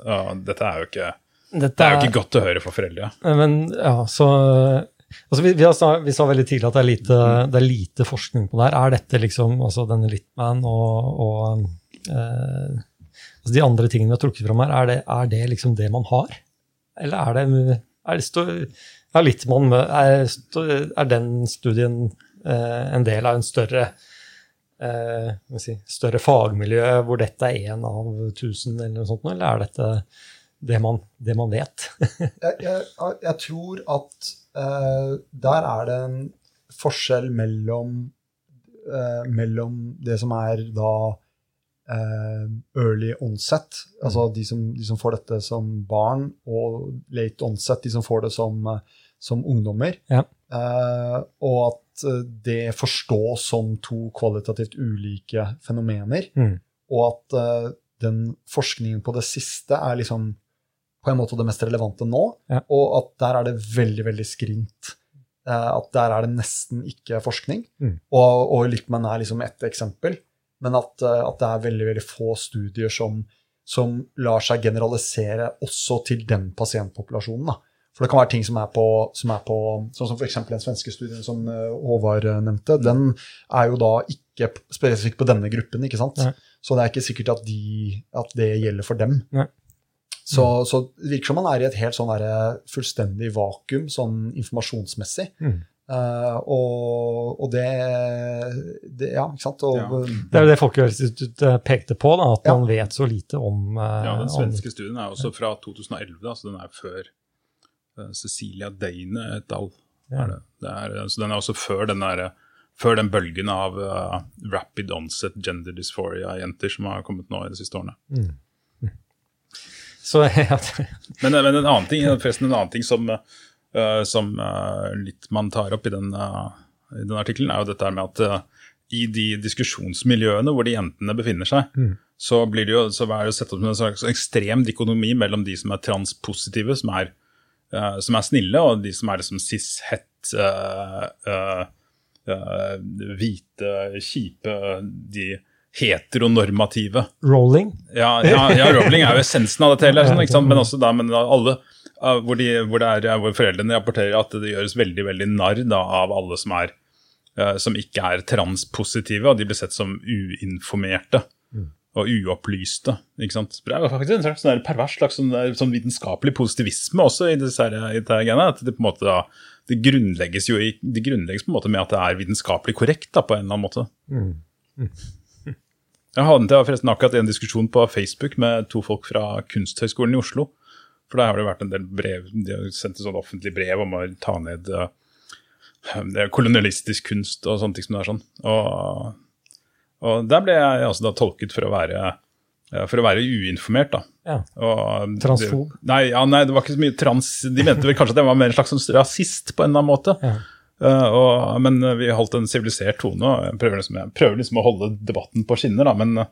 Dette er jo ikke, Dette det er jo ikke godt å høre for foreldre. Men ja, så altså vi, vi, har sa, vi sa veldig tidlig at det er, lite, det er lite forskning på det her. Er dette liksom altså denne Litman og, og eh, altså de andre tingene vi har trukket fram her, er det, er det liksom det man har? Eller er det, er ja, Litman, er, er den studien eh, en del av en større eh, si, større fagmiljø hvor dette er én av tusen, eller noe sånt, eller er dette det man, det man vet? jeg, jeg, jeg tror at eh, der er det en forskjell mellom, eh, mellom det som er da early onset, altså de som, de som får dette som barn, og late onset, de som får det som, eh, som ungdommer. Ja. Uh, og at eh, det forstås som to kvalitativt ulike fenomener. Mm. Og at uh, den forskningen på det siste er liksom på en måte det mest relevante nå, Ja. og at der er det veldig, veldig skrint. Uh, at der er det nesten ikke forskning. Mm. Og, og Lippmann er liksom ett eksempel, men at, eh, at det er veldig, veldig få studier som, som lar seg generalisere også til den pasientpopulasjonen. da. For det kan være ting som er på, som er på sånn som f.eks. den svenske studien som eh, Håvard eh, nevnte. Den er jo da ikke spesifikt på denne gruppen, ikke sant? Nei. Så det er ikke sikkert at, de, at det gjelder for dem. Nei. Så, så det virker som man er i et helt sånn fullstendig vakuum sånn informasjonsmessig. Mm. Eh, og, og det, det Ja, ikke sant? Og, Ja. Det er jo det Folkehelseinstituttet pekte på, da, at Ja. man vet så lite om uh, Ja, Den om- svenske studien er også fra 2011, da, så den er før uh, Cecilia Deine et al. Ja. Er det. Det er, så den er også før den, der, før den bølgen av eh, rapid onset gender dysphoria-jenter som har kommet nå i de siste årene. Så ja, Men, men en annen ting forresten en annen ting som, eh, som eh, litt man tar opp i den, uh, i den artikkelen, er jo dette med at eh, i de diskusjonsmiljøene hvor de jentene befinner seg, så, blir det jo, så er det sett opp som en slags ekstrem dikonomi mellom de som er transpositive, som er, uh, som er snille, og de som er liksom cis-hett, uh, uh, eh, hvite, kjipe, de heteronormative. Rolling. Ja, ja, ja rolling er jo essensen av dette hele, sånn, men også da, men alle hvor, de, hvor, det er, hvor foreldrene rapporterer at det gjøres veldig veldig narr da, av alle som, er, uh, som ikke er transpositive, og de blir sett som uinformerte og uopplyste. ikke sant? Det er faktisk en slags sånn pervers slags sånn, sånn vitenskapelig positivisme også i disse, greiene. At det på en måte da, det grunnlegges jo i, det grunnlegges på en måte med at det er vitenskapelig korrekt da, på en eller annen måte. Jeg hadde forresten akkurat en diskusjon på Facebook med to folk fra Kunsthøgskolen i Oslo. For der har det vært en del brev, de har sendt sånn offentlig brev om å ta ned uh, kolonialistisk kunst og sånne ting som det er sånn. Og, og der ble jeg altså da tolket for å være, eh, for å være uinformert, da. Ja. Og, Transfob? Det, nei, ja, nei, det var ikke så mye trans De mente vel kanskje at jeg var mer en slags sånn rasist på en eller annen måte. Ja. Uh, og, men vi holdt en sivilisert tone, og jeg prøver liksom, jeg prøver liksom å holde debatten på skinner. Da, men,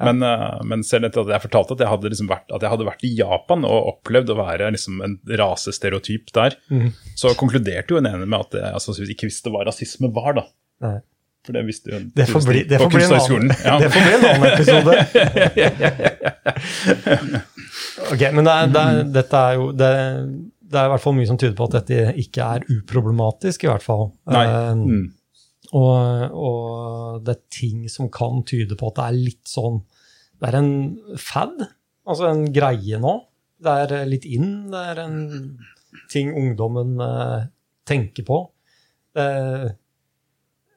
men, eh, men selv etter at jeg fortalte at jeg, hadde liksom vært, at jeg hadde vært i Japan og opplevd å være liksom en rasestereotyp der, så konkluderte jo en ene med at jeg sannsynligvis ikke visste hva rasisme var. da. Nei. For det visste jo Det får bli, det får bli, en, annen, Ja. det får bli en annen episode. ok, men det er, det er, dette er jo det, det er i hvert fall mye som tyder på at dette ikke er uproblematisk, i hvert fall. Nei. Eh, Mm. Og, og det er ting som kan tyde på at det er litt sånn Det er en fad, altså en greie nå. Det er eh, litt in, det er en ting ungdommen eh, tenker på.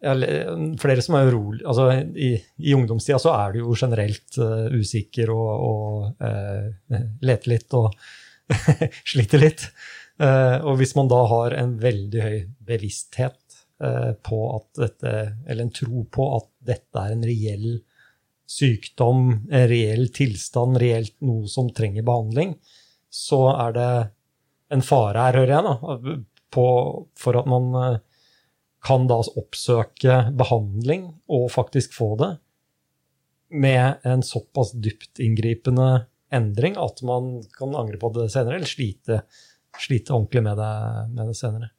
Jeg flere som er urolig altså i, I ungdomstida så er du jo generelt uh, usikker og, og uh, leter litt og sliter litt. Uh, og hvis man da har en veldig høy bevissthet eh, på at dette, eller en tro på at dette er en reell sykdom, en reell tilstand, reelt noe som trenger behandling, så er det en fare her, hører jeg, da, på, for at man eh, kan da oppsøke behandling og faktisk få det med en såpass dypt inngripende endring at man kan angre på det senere, eller slite, slite ordentlig med det, med det senere.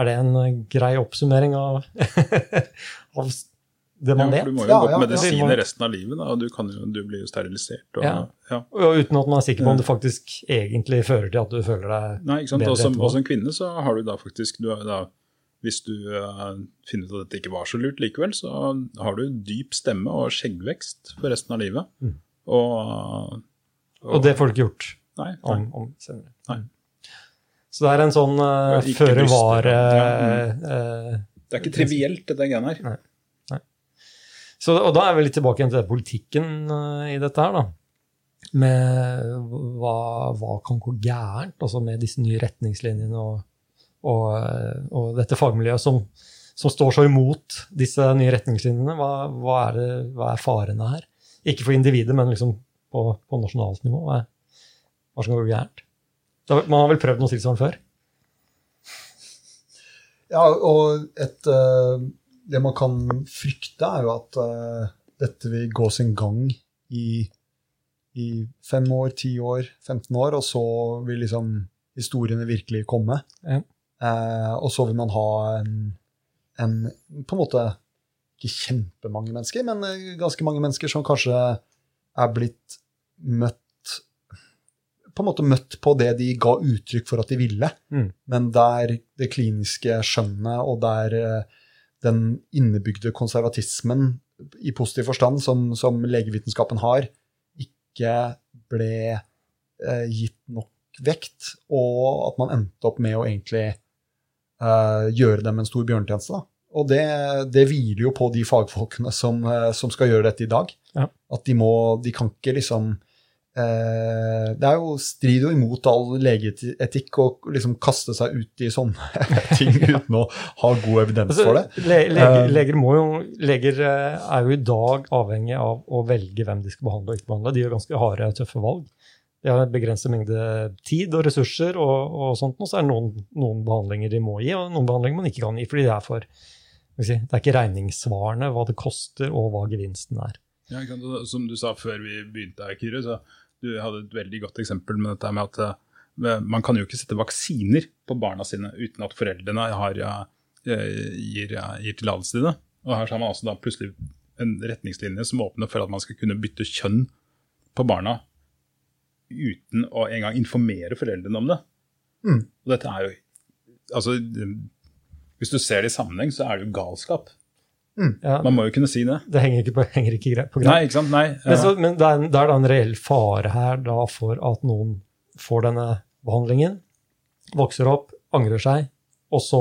Er det en eh, grei oppsummering av, av det man vet? Ja, du må jo Ja, gå på ja, ja. medisiner resten av livet, da, og du, kan jo, du blir jo sterilisert. Og, Ja. ja. Og uten at man er sikker på om det faktisk egentlig fører til at du føler deg Nei, ikke sant? bedre Og som, og som kvinne så har du da faktisk du har da, Hvis du uh, finner ut at dette ikke var så lurt likevel, så har du dyp stemme og skjeggvekst for resten av livet. Mm. Og, Og det får du ikke gjort Nei, nei. om, om senere. Nei. Så det er en sånn uh, føre var eh, Det er ikke trivielt, dette greiene her. Nei. Så, og da er vi litt tilbake til politikken uh, i dette her, da. Med hva, hva kan gå gærent, altså med disse nye retningslinjene og, og, og dette fagmiljøet som, som står så imot disse nye retningslinjene. Hva, hva, er, det, hva er farene her? Ikke for individet, men liksom på, på nasjonalt nivå. Hva, er, hva som kan gå gærent? Man har vel prøvd noe tilsvarende før? Ja, og et, eh, det man kan frykte, er jo at eh, dette vil gå sin gang i, i fem år, ti år, 15 år, og så vil liksom historiene virkelig komme. Ja. Eh, og så vil man ha en, en på en måte ikke kjempemange mennesker, men eh, ganske mange mennesker som kanskje er blitt møtt på en måte møtt på det de ga uttrykk for at de ville, Mm. men der det kliniske skjønnet og der eh, den innebygde konservatismen i positiv forstand som, som legevitenskapen har, ikke ble eh, gitt nok vekt, og at man endte opp med å egentlig eh, gjøre dem en stor bjørnetjeneste. Og det, det hviler jo på de fagfolkene som, eh, som skal gjøre dette i dag. Ja. At de må De kan ikke liksom Det er jo strid jo imot all legeetikk å liksom kaste seg ut i sånne ting uten å ha god evidens Altså, for det. le, leger, Eh, leger, må jo, leger eh, er jo i dag avhengig av å velge hvem de skal behandle og ikke behandle. De gjør ganske harde, tøffe valg. De har en begrenset mengde tid og ressurser, og, og sånt, og så er det noen, noen behandlinger de må gi, og noen behandlinger man ikke kan gi, fordi det er for skal si, Det er ikke regningssvarende hva det koster, og hva gevinsten er. Ja? Og Som du sa før vi begynte her, Kyrre, så du hadde et veldig godt eksempel med dette med at eh, man kan jo ikke sette vaksiner på barna sine uten at foreldrene har, eh, gir, gir tillatelse til det. Og her så har man altså da plutselig en retningslinje som åpner for at man skal kunne bytte kjønn på barna uten å engang informere foreldrene om det. Mm. Og dette er jo Altså, hvis du ser det i sammenheng, så er det jo galskap. Ja, Man må jo kunne si det. det henger ikke på, henger ikke greit på Nei, ikke sant? Nei. Men, så, men det, er, en- det er da en reell fare her da for at noen får denne behandlingen, vokser opp, angrer seg, og så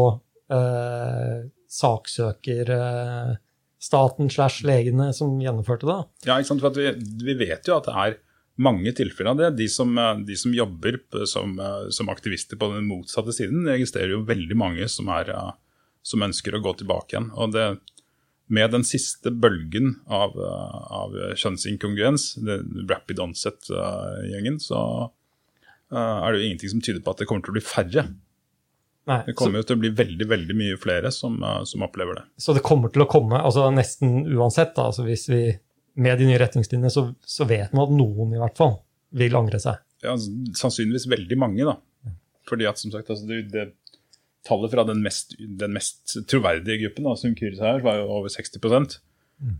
eh, saksøker eh, staten slash legene som gjennomførte det. Ja, ikke sant? For at vi, vi vet jo at det er mange tilfeller av det. De som, eh, de som jobber som, eh, som aktivister på den motsatte siden, registrerer jo veldig mange som, er, eh, som ønsker å gå tilbake igjen. Og det, med den siste bølgen av, eh, av kjønnsinkongruens, rapid onset-gjengen, så eh, er det jo ingenting som tyder på at det kommer til å bli færre. Nei, Det så, kommer jo til å bli veldig veldig mye flere som, eh, som opplever det. så det kommer til å komme, altså nesten uansett, da, altså hvis vi med de nye retningslinjene, så, så vet man at noen i hvert fall vil angre seg. Ja, sannsynligvis veldig mange, da. Fordi at som sagt, altså, det, det, tallet fra den mest, den mest troverdige gruppen, da, som Kyris her, var jo over 60 Mm.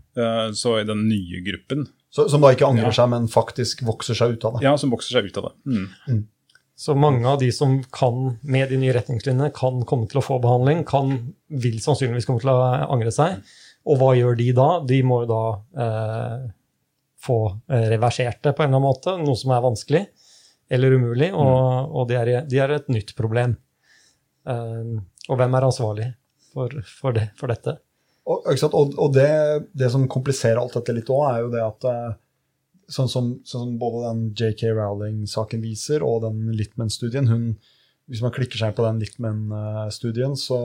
Så i den nye gruppen, Så, som da ikke angrer Ja. seg, men faktisk vokser seg ut av det. ja, som vokser seg ut av det. Mm. Så mange av de som kan, med de nye retningslinjene, kan komme til å få behandling, kan, vil sannsynligvis komme til å angre seg. Og hva gjør de da? De må jo da eh, få eh, reversert det på en eller annen måte, noe som er vanskelig eller umulig, og, og det, er, de er et nytt problem. Eh, og hvem er ansvarlig for, for, det, for dette? Og, og, og det, det som kompliserer alt dette litt òg, er jo det at eh, sånn som, sånn som både den JK Rowling-saken viser, og den Litman-studien Hvis man klikker seg på den Litman-studien, så,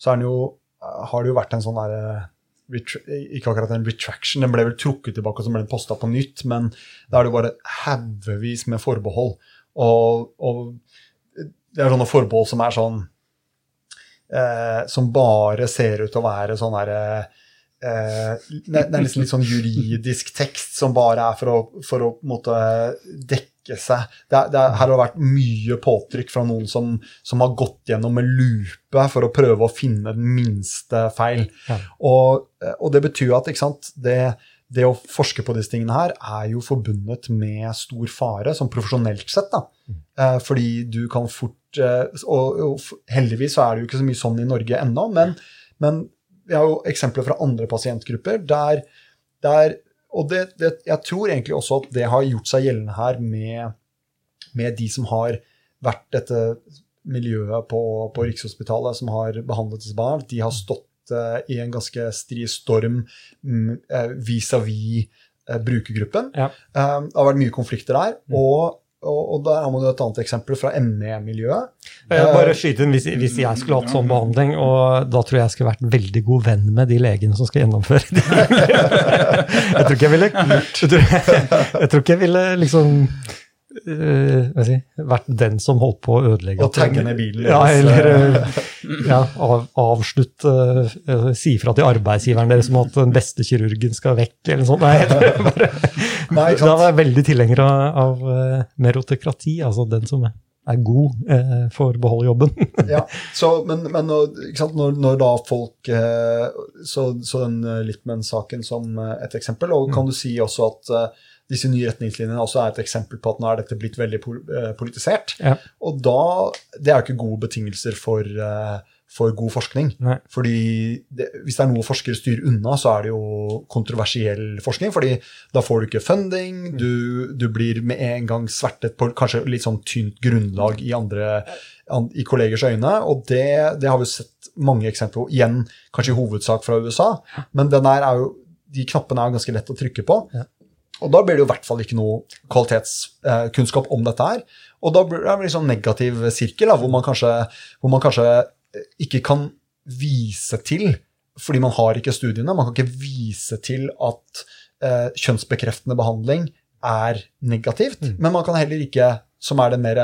så den jo, har det jo vært en sånn derre ikke akkurat en retraction, den ble vel trukket tilbake og så ble den posta på nytt, men da er det jo bare haugevis med forbehold. Og, og det er sånne forbehold som er sånn eh, Som bare ser ut til å være sånn derre eh, det er liksom litt sånn juridisk tekst som bare er for å, for å måte dekke seg. Det, er- det, er- her har det vært mye påtrykk fra noen som, som har gått gjennom med lupe for å prøve å finne den minste feil. Ja. Og, og det betyr at ikke sant, det, det å forske på disse tingene her er jo forbundet med stor fare, sånn profesjonelt sett. da. Eh, fordi du kan fort eh, og, og heldigvis så er det jo ikke så mye sånn i Norge ennå, men, men vi har jo eksempler fra andre pasientgrupper der, der Og det, det, jeg tror egentlig også at det har gjort seg gjeldende her med, med de som har vært dette miljøet på, på Rikshospitalet som har behandlet disse barna. De har stått i en ganske stri storm mm, eh, vis-à-vis eh, brukergruppen. Ja. Eh, det har vært mye konflikter der. og og, og der har man jo et annet eksempel fra ME-miljøet. Bare skyte inn hvis, hvis jeg skulle hatt sånn behandling, og da tror jeg jeg skulle vært veldig god venn med de legene som skal gjennomføre det. Jeg tror ikke jeg ville jeg tror, jeg tror ikke jeg ville liksom jeg si, vært den som holdt på å ødelegge Og tagge ned bilen Ja, eller uh, ja, av, avslutte uh, Si fra til arbeidsgiveren deres om at den beste kirurgen skal vekk, eller noe sånt. Nei, bare, Nei, da var jeg veldig tilhenger av, av merotokrati, altså den som er god, eh, å beholde jobben. ja, så, men, men når, når, da folk eh, Så, så den Littman-saken som et eksempel, og kan du si også at eh, disse nye retningslinjene også er et eksempel på at nå er dette blitt veldig eh, politisert. Ja. Og da Det er jo ikke gode betingelser for, eh, for god forskning. Nei. Fordi det, hvis det er noe forskere styrer unna, så er det jo kontroversiell forskning. fordi da får du ikke funding, du, du blir med en gang svertet på kanskje litt sånn tynt grunnlag i andre i kollegers øyne, og det, det har vi sett mange eksempler på. Igjen kanskje i hovedsak fra USA, men den er jo, de knappene er jo ganske lett å trykke på. Ja. Og da blir det jo i hvert fall ikke noe kvalitetskunnskap om dette her. Og da blir det en sånn negativ sirkel, da, hvor, man kanskje, hvor man kanskje ikke kan vise til, fordi man har ikke studiene, man kan ikke vise til at eh, kjønnsbekreftende behandling er negativt, Mm. men man kan heller ikke, som er den mer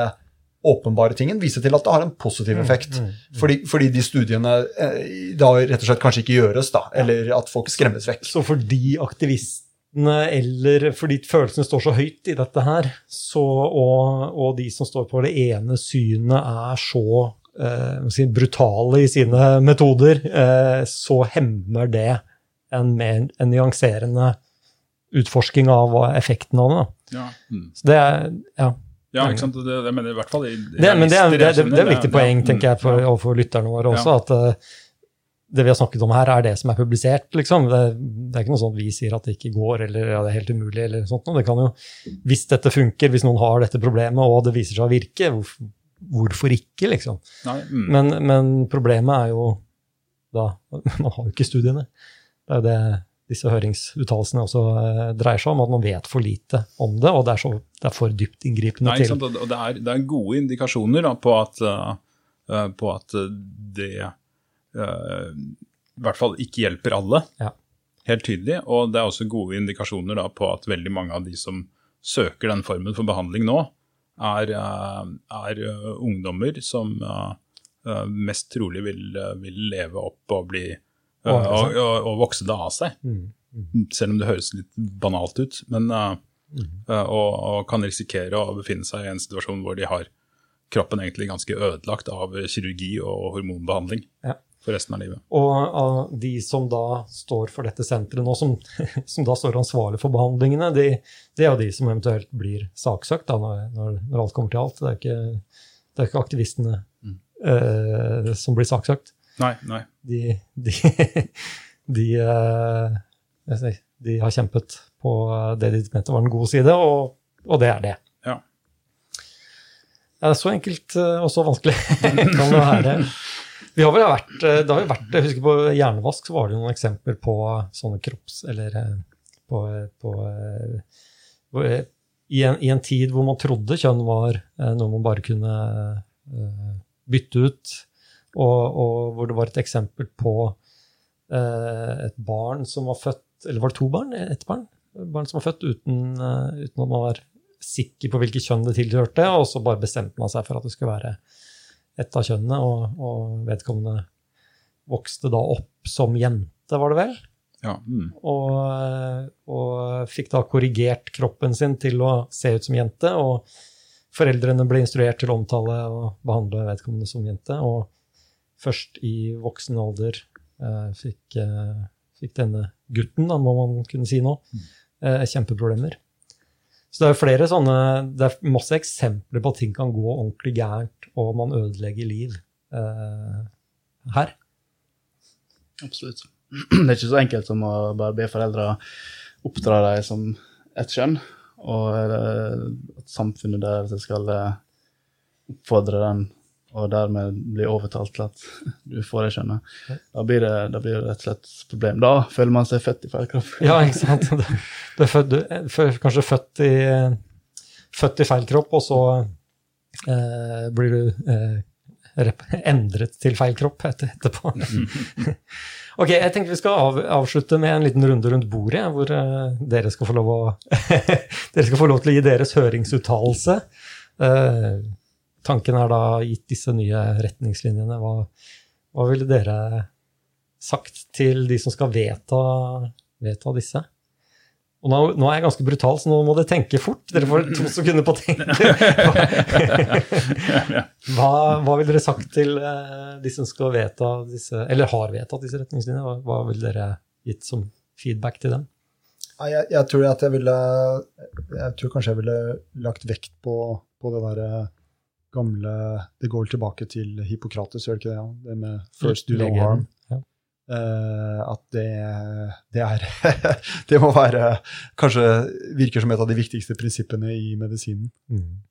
åpenbare tingen, vise til at det har en positiv effekt. Mm, Fordi, fordi de studiene eh, da rett og slett kanskje ikke gjøres, da, eller at folk skremmes vekk. Så fordi aktivistene, eller fordi følelsene står så høyt i dette her, så, og, og de som står på det ene synet, er så eh, si, brutale i sine metoder, eh, så hemmer det en mer en nyanserende utforsking av effekten av det. Ja. Mm. Så det er, ja. ja, ikke sant. Det, det mener jeg i hvert fall i Det, det det, er et viktig poeng, tenker jeg, for, overfor lytterne våre også, at eh, det vi har snakket om her, er det som er publisert, liksom. Det, det er ikke noe sånn at vi sier at det ikke går, eller ja, det er helt umulig, eller sånt. Det kan jo, hvis dette funker, hvis noen har dette problemet, og det viser seg å virke, hvorfor, hvorfor ikke, liksom? Nei, mm. Men, men problemet er jo da Man har jo ikke studiene. Det er jo det disse høringsuttalelsene også eh, dreier seg om, at man vet for lite om det, og det er, så, det er for dypt inngripende Nei, til? Og det er, det er gode indikasjoner da, på, at, uh, på at uh, det i hvert fall ikke hjelper alle. Ja. Helt tydelig. Og det er også gode indikasjoner på at veldig mange av de som søker den formen for behandling nå, er, uh, er uh, ungdommer som mest trolig vil, vil leve opp og bli Og- og, og, vokse det av seg. Mm. Selv om det høres litt banalt ut. Men, Mm. og kan risikere å befinne seg i en situasjon hvor de har kroppen egentlig ganske ødelagt av kirurgi og hormonbehandling Ja. For resten av livet. Og av de som da står for dette senteret nå, som, som da står ansvarlig for behandlingene, de, det er jo de som eventuelt blir saksøkt da, når, når, alt kommer til alt. Det er ikke, det er ikke aktivistene Mm. eh, som blir saksøkt. Nei, nei. De, de, de, eh, jeg de har kjempet på det de mente var den gode side, og, og det er det. Ja. Er så enkelt eh, og så vanskelig kan det være. Vi har vel vært, eh, det har jo vært, jeg husker På hjernevask så var det noen eksempler på sånne kropps... Eller på, på, på eh, eh, i, en, I en tid hvor man trodde kjønn var eh, noe man bare kunne eh, bytte ut, og, og hvor det var et eksempel på eh, et barn som var født Eller var det to barn? Ett barn? Barn som var født uten, eh, uten at man var sikker på hvilket kjønn det tilhørte, og så bare bestemte man seg for at det skulle være ett av kjønnene, og, og vedkommende vokste da opp som jente, var det vel? Ja. Mm. Og, og fikk da korrigert kroppen sin til å se ut som jente, og foreldrene ble instruert til å omtale og behandle vedkommende som jente, og først i voksen alder eh, fikk, eh, fikk denne gutten, da må man kunne si nå, eh, kjempeproblemer. Så det er flere sånne, det er masse eksempler på at ting kan gå ordentlig gærent, og man ødelegger liv eh, her. Absolutt. Det er ikke så enkelt som å bare be foreldre oppdra dem som ett kjønn, og eh, at samfunnet der skal eh, oppfordre den, og dermed blir overtalt til at du får det skjønne, Da blir det, da blir det rett og slett et problem. Da føler man seg født i feil kropp. Ja, ikke sant? Du, du du er kanskje født i, født i feil kropp, og så eh, blir du eh, endret til feil kropp etter, etterpå. ok, jeg tenker vi skal av, avslutte med en liten runde rundt bordet, hvor uh, dere, skal få lov å, dere skal få lov til å gi deres høringsuttalelse. Eh, tanken er da, gitt disse nye retningslinjene, hva, hva ville dere sagt til de som skal vedta, vedta disse? Og nå, nå er jeg ganske brutal, så nå må dere tenke fort. Dere får to sekunder på å tenke. Hva, hva ville dere sagt til eh, de som skal vedta disse, eller har vedtatt disse retningslinjene? Hva, hva ville dere gitt som feedback til dem? Jeg, jeg tror at jeg ville Jeg tror kanskje jeg ville lagt vekt på, på det derre gamle Det går vel tilbake til Hippokrates, gjør det ikke det? Ja? Det med 'first do no harm'. ja. Eh, at det, det er Det må være Kanskje virker som et av de viktigste prinsippene i medisinen. Mm.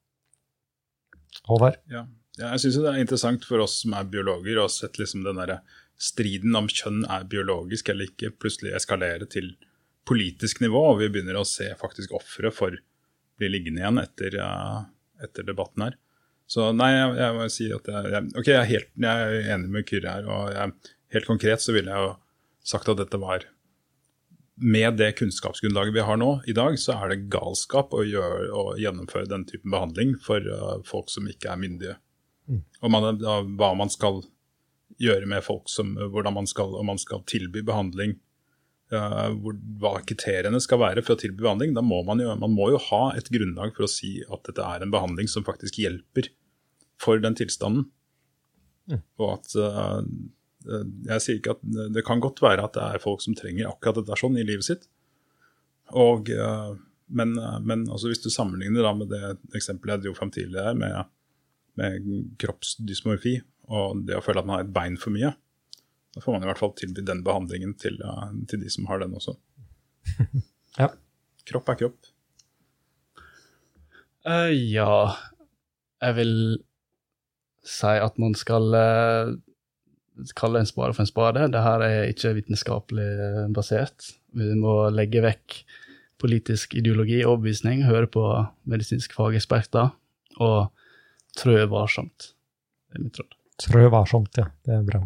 Håvard? Ja. Ja, jeg syns det er interessant for oss som er biologer, å ha sett liksom den der striden om kjønn er biologisk eller ikke, plutselig eskalere til politisk nivå, og vi begynner å se faktisk ofre for bli liggende igjen etter, uh, etter debatten her. Så nei, jeg, jeg må si at jeg, jeg, ok, jeg er, helt, jeg er enig med Kyrre her. og jeg, Helt konkret så ville jeg jo sagt at dette var Med det kunnskapsgrunnlaget vi har nå i dag, så er det galskap å, gjøre, å gjennomføre den typen behandling for uh, folk som ikke er myndige. Og man, da, hva man skal gjøre med folk som hvordan man skal, Om man skal tilby behandling, hvor, hva kriteriene skal være for å tilby behandling. Da må man, jo, man må jo ha et grunnlag for å si at dette er en behandling som faktisk hjelper for den tilstanden. Og at uh, eh, Jeg sier ikke at Det kan godt være at det er folk som trenger akkurat dette sånn i livet sitt. Og, eh, men eh, men altså hvis du sammenligner med det eksempelet jeg dro fram tidligere, med, med kroppsdysmorfi og det å føle at man har et bein for mye, da får man i hvert fall tilby den behandlingen til, til de som har den også. Ja. Kropp er kropp. Uh, ja, jeg vil si at man skal uh, kalle en spade for en spade. Dette er ikke vitenskapelig eh, basert. Vi må legge vekk politisk ideologi og overbevisning, høre på medisinske fageksperter og trø varsomt. Det er mitt råd. Trø varsomt, ja. Det er bra.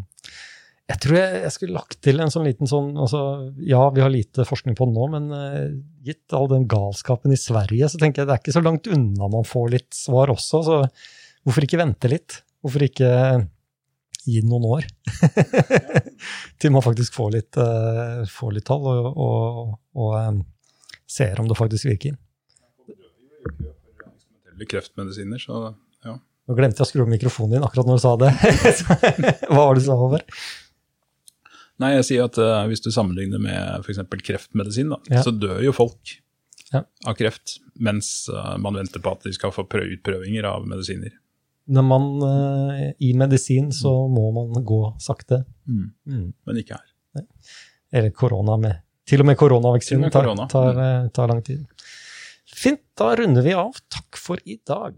Jeg tror jeg, jeg skulle lagt til en sånn liten sånn altså, Ja, vi har lite forskning på den nå, men uh, gitt all den galskapen i Sverige, så tenker jeg det er ikke så langt unna man får litt svar også. Så hvorfor ikke vente litt? Hvorfor ikke gi det noen år? Til man faktisk får litt, uh, får litt tall, og, og, og um, ser om det faktisk virker. Kreftmedisiner, så ja. Nå glemte jeg å skru opp mikrofonen din akkurat når du sa det. Hva var det du sa, Håvard? Nei, jeg sier at uh, hvis du sammenligner med f.eks. kreftmedisin, da, Ja. så dør jo folk Ja. av kreft, mens uh, man venter på at de skal få utprøvinger av medisiner. Når man uh, I medisin så må man gå sakte. Mm. Mm. Men ikke her. Eller korona med Til og med koronavaksinen tar, tar, eh, tar lang tid. Fint, da runder vi av. Takk for i dag.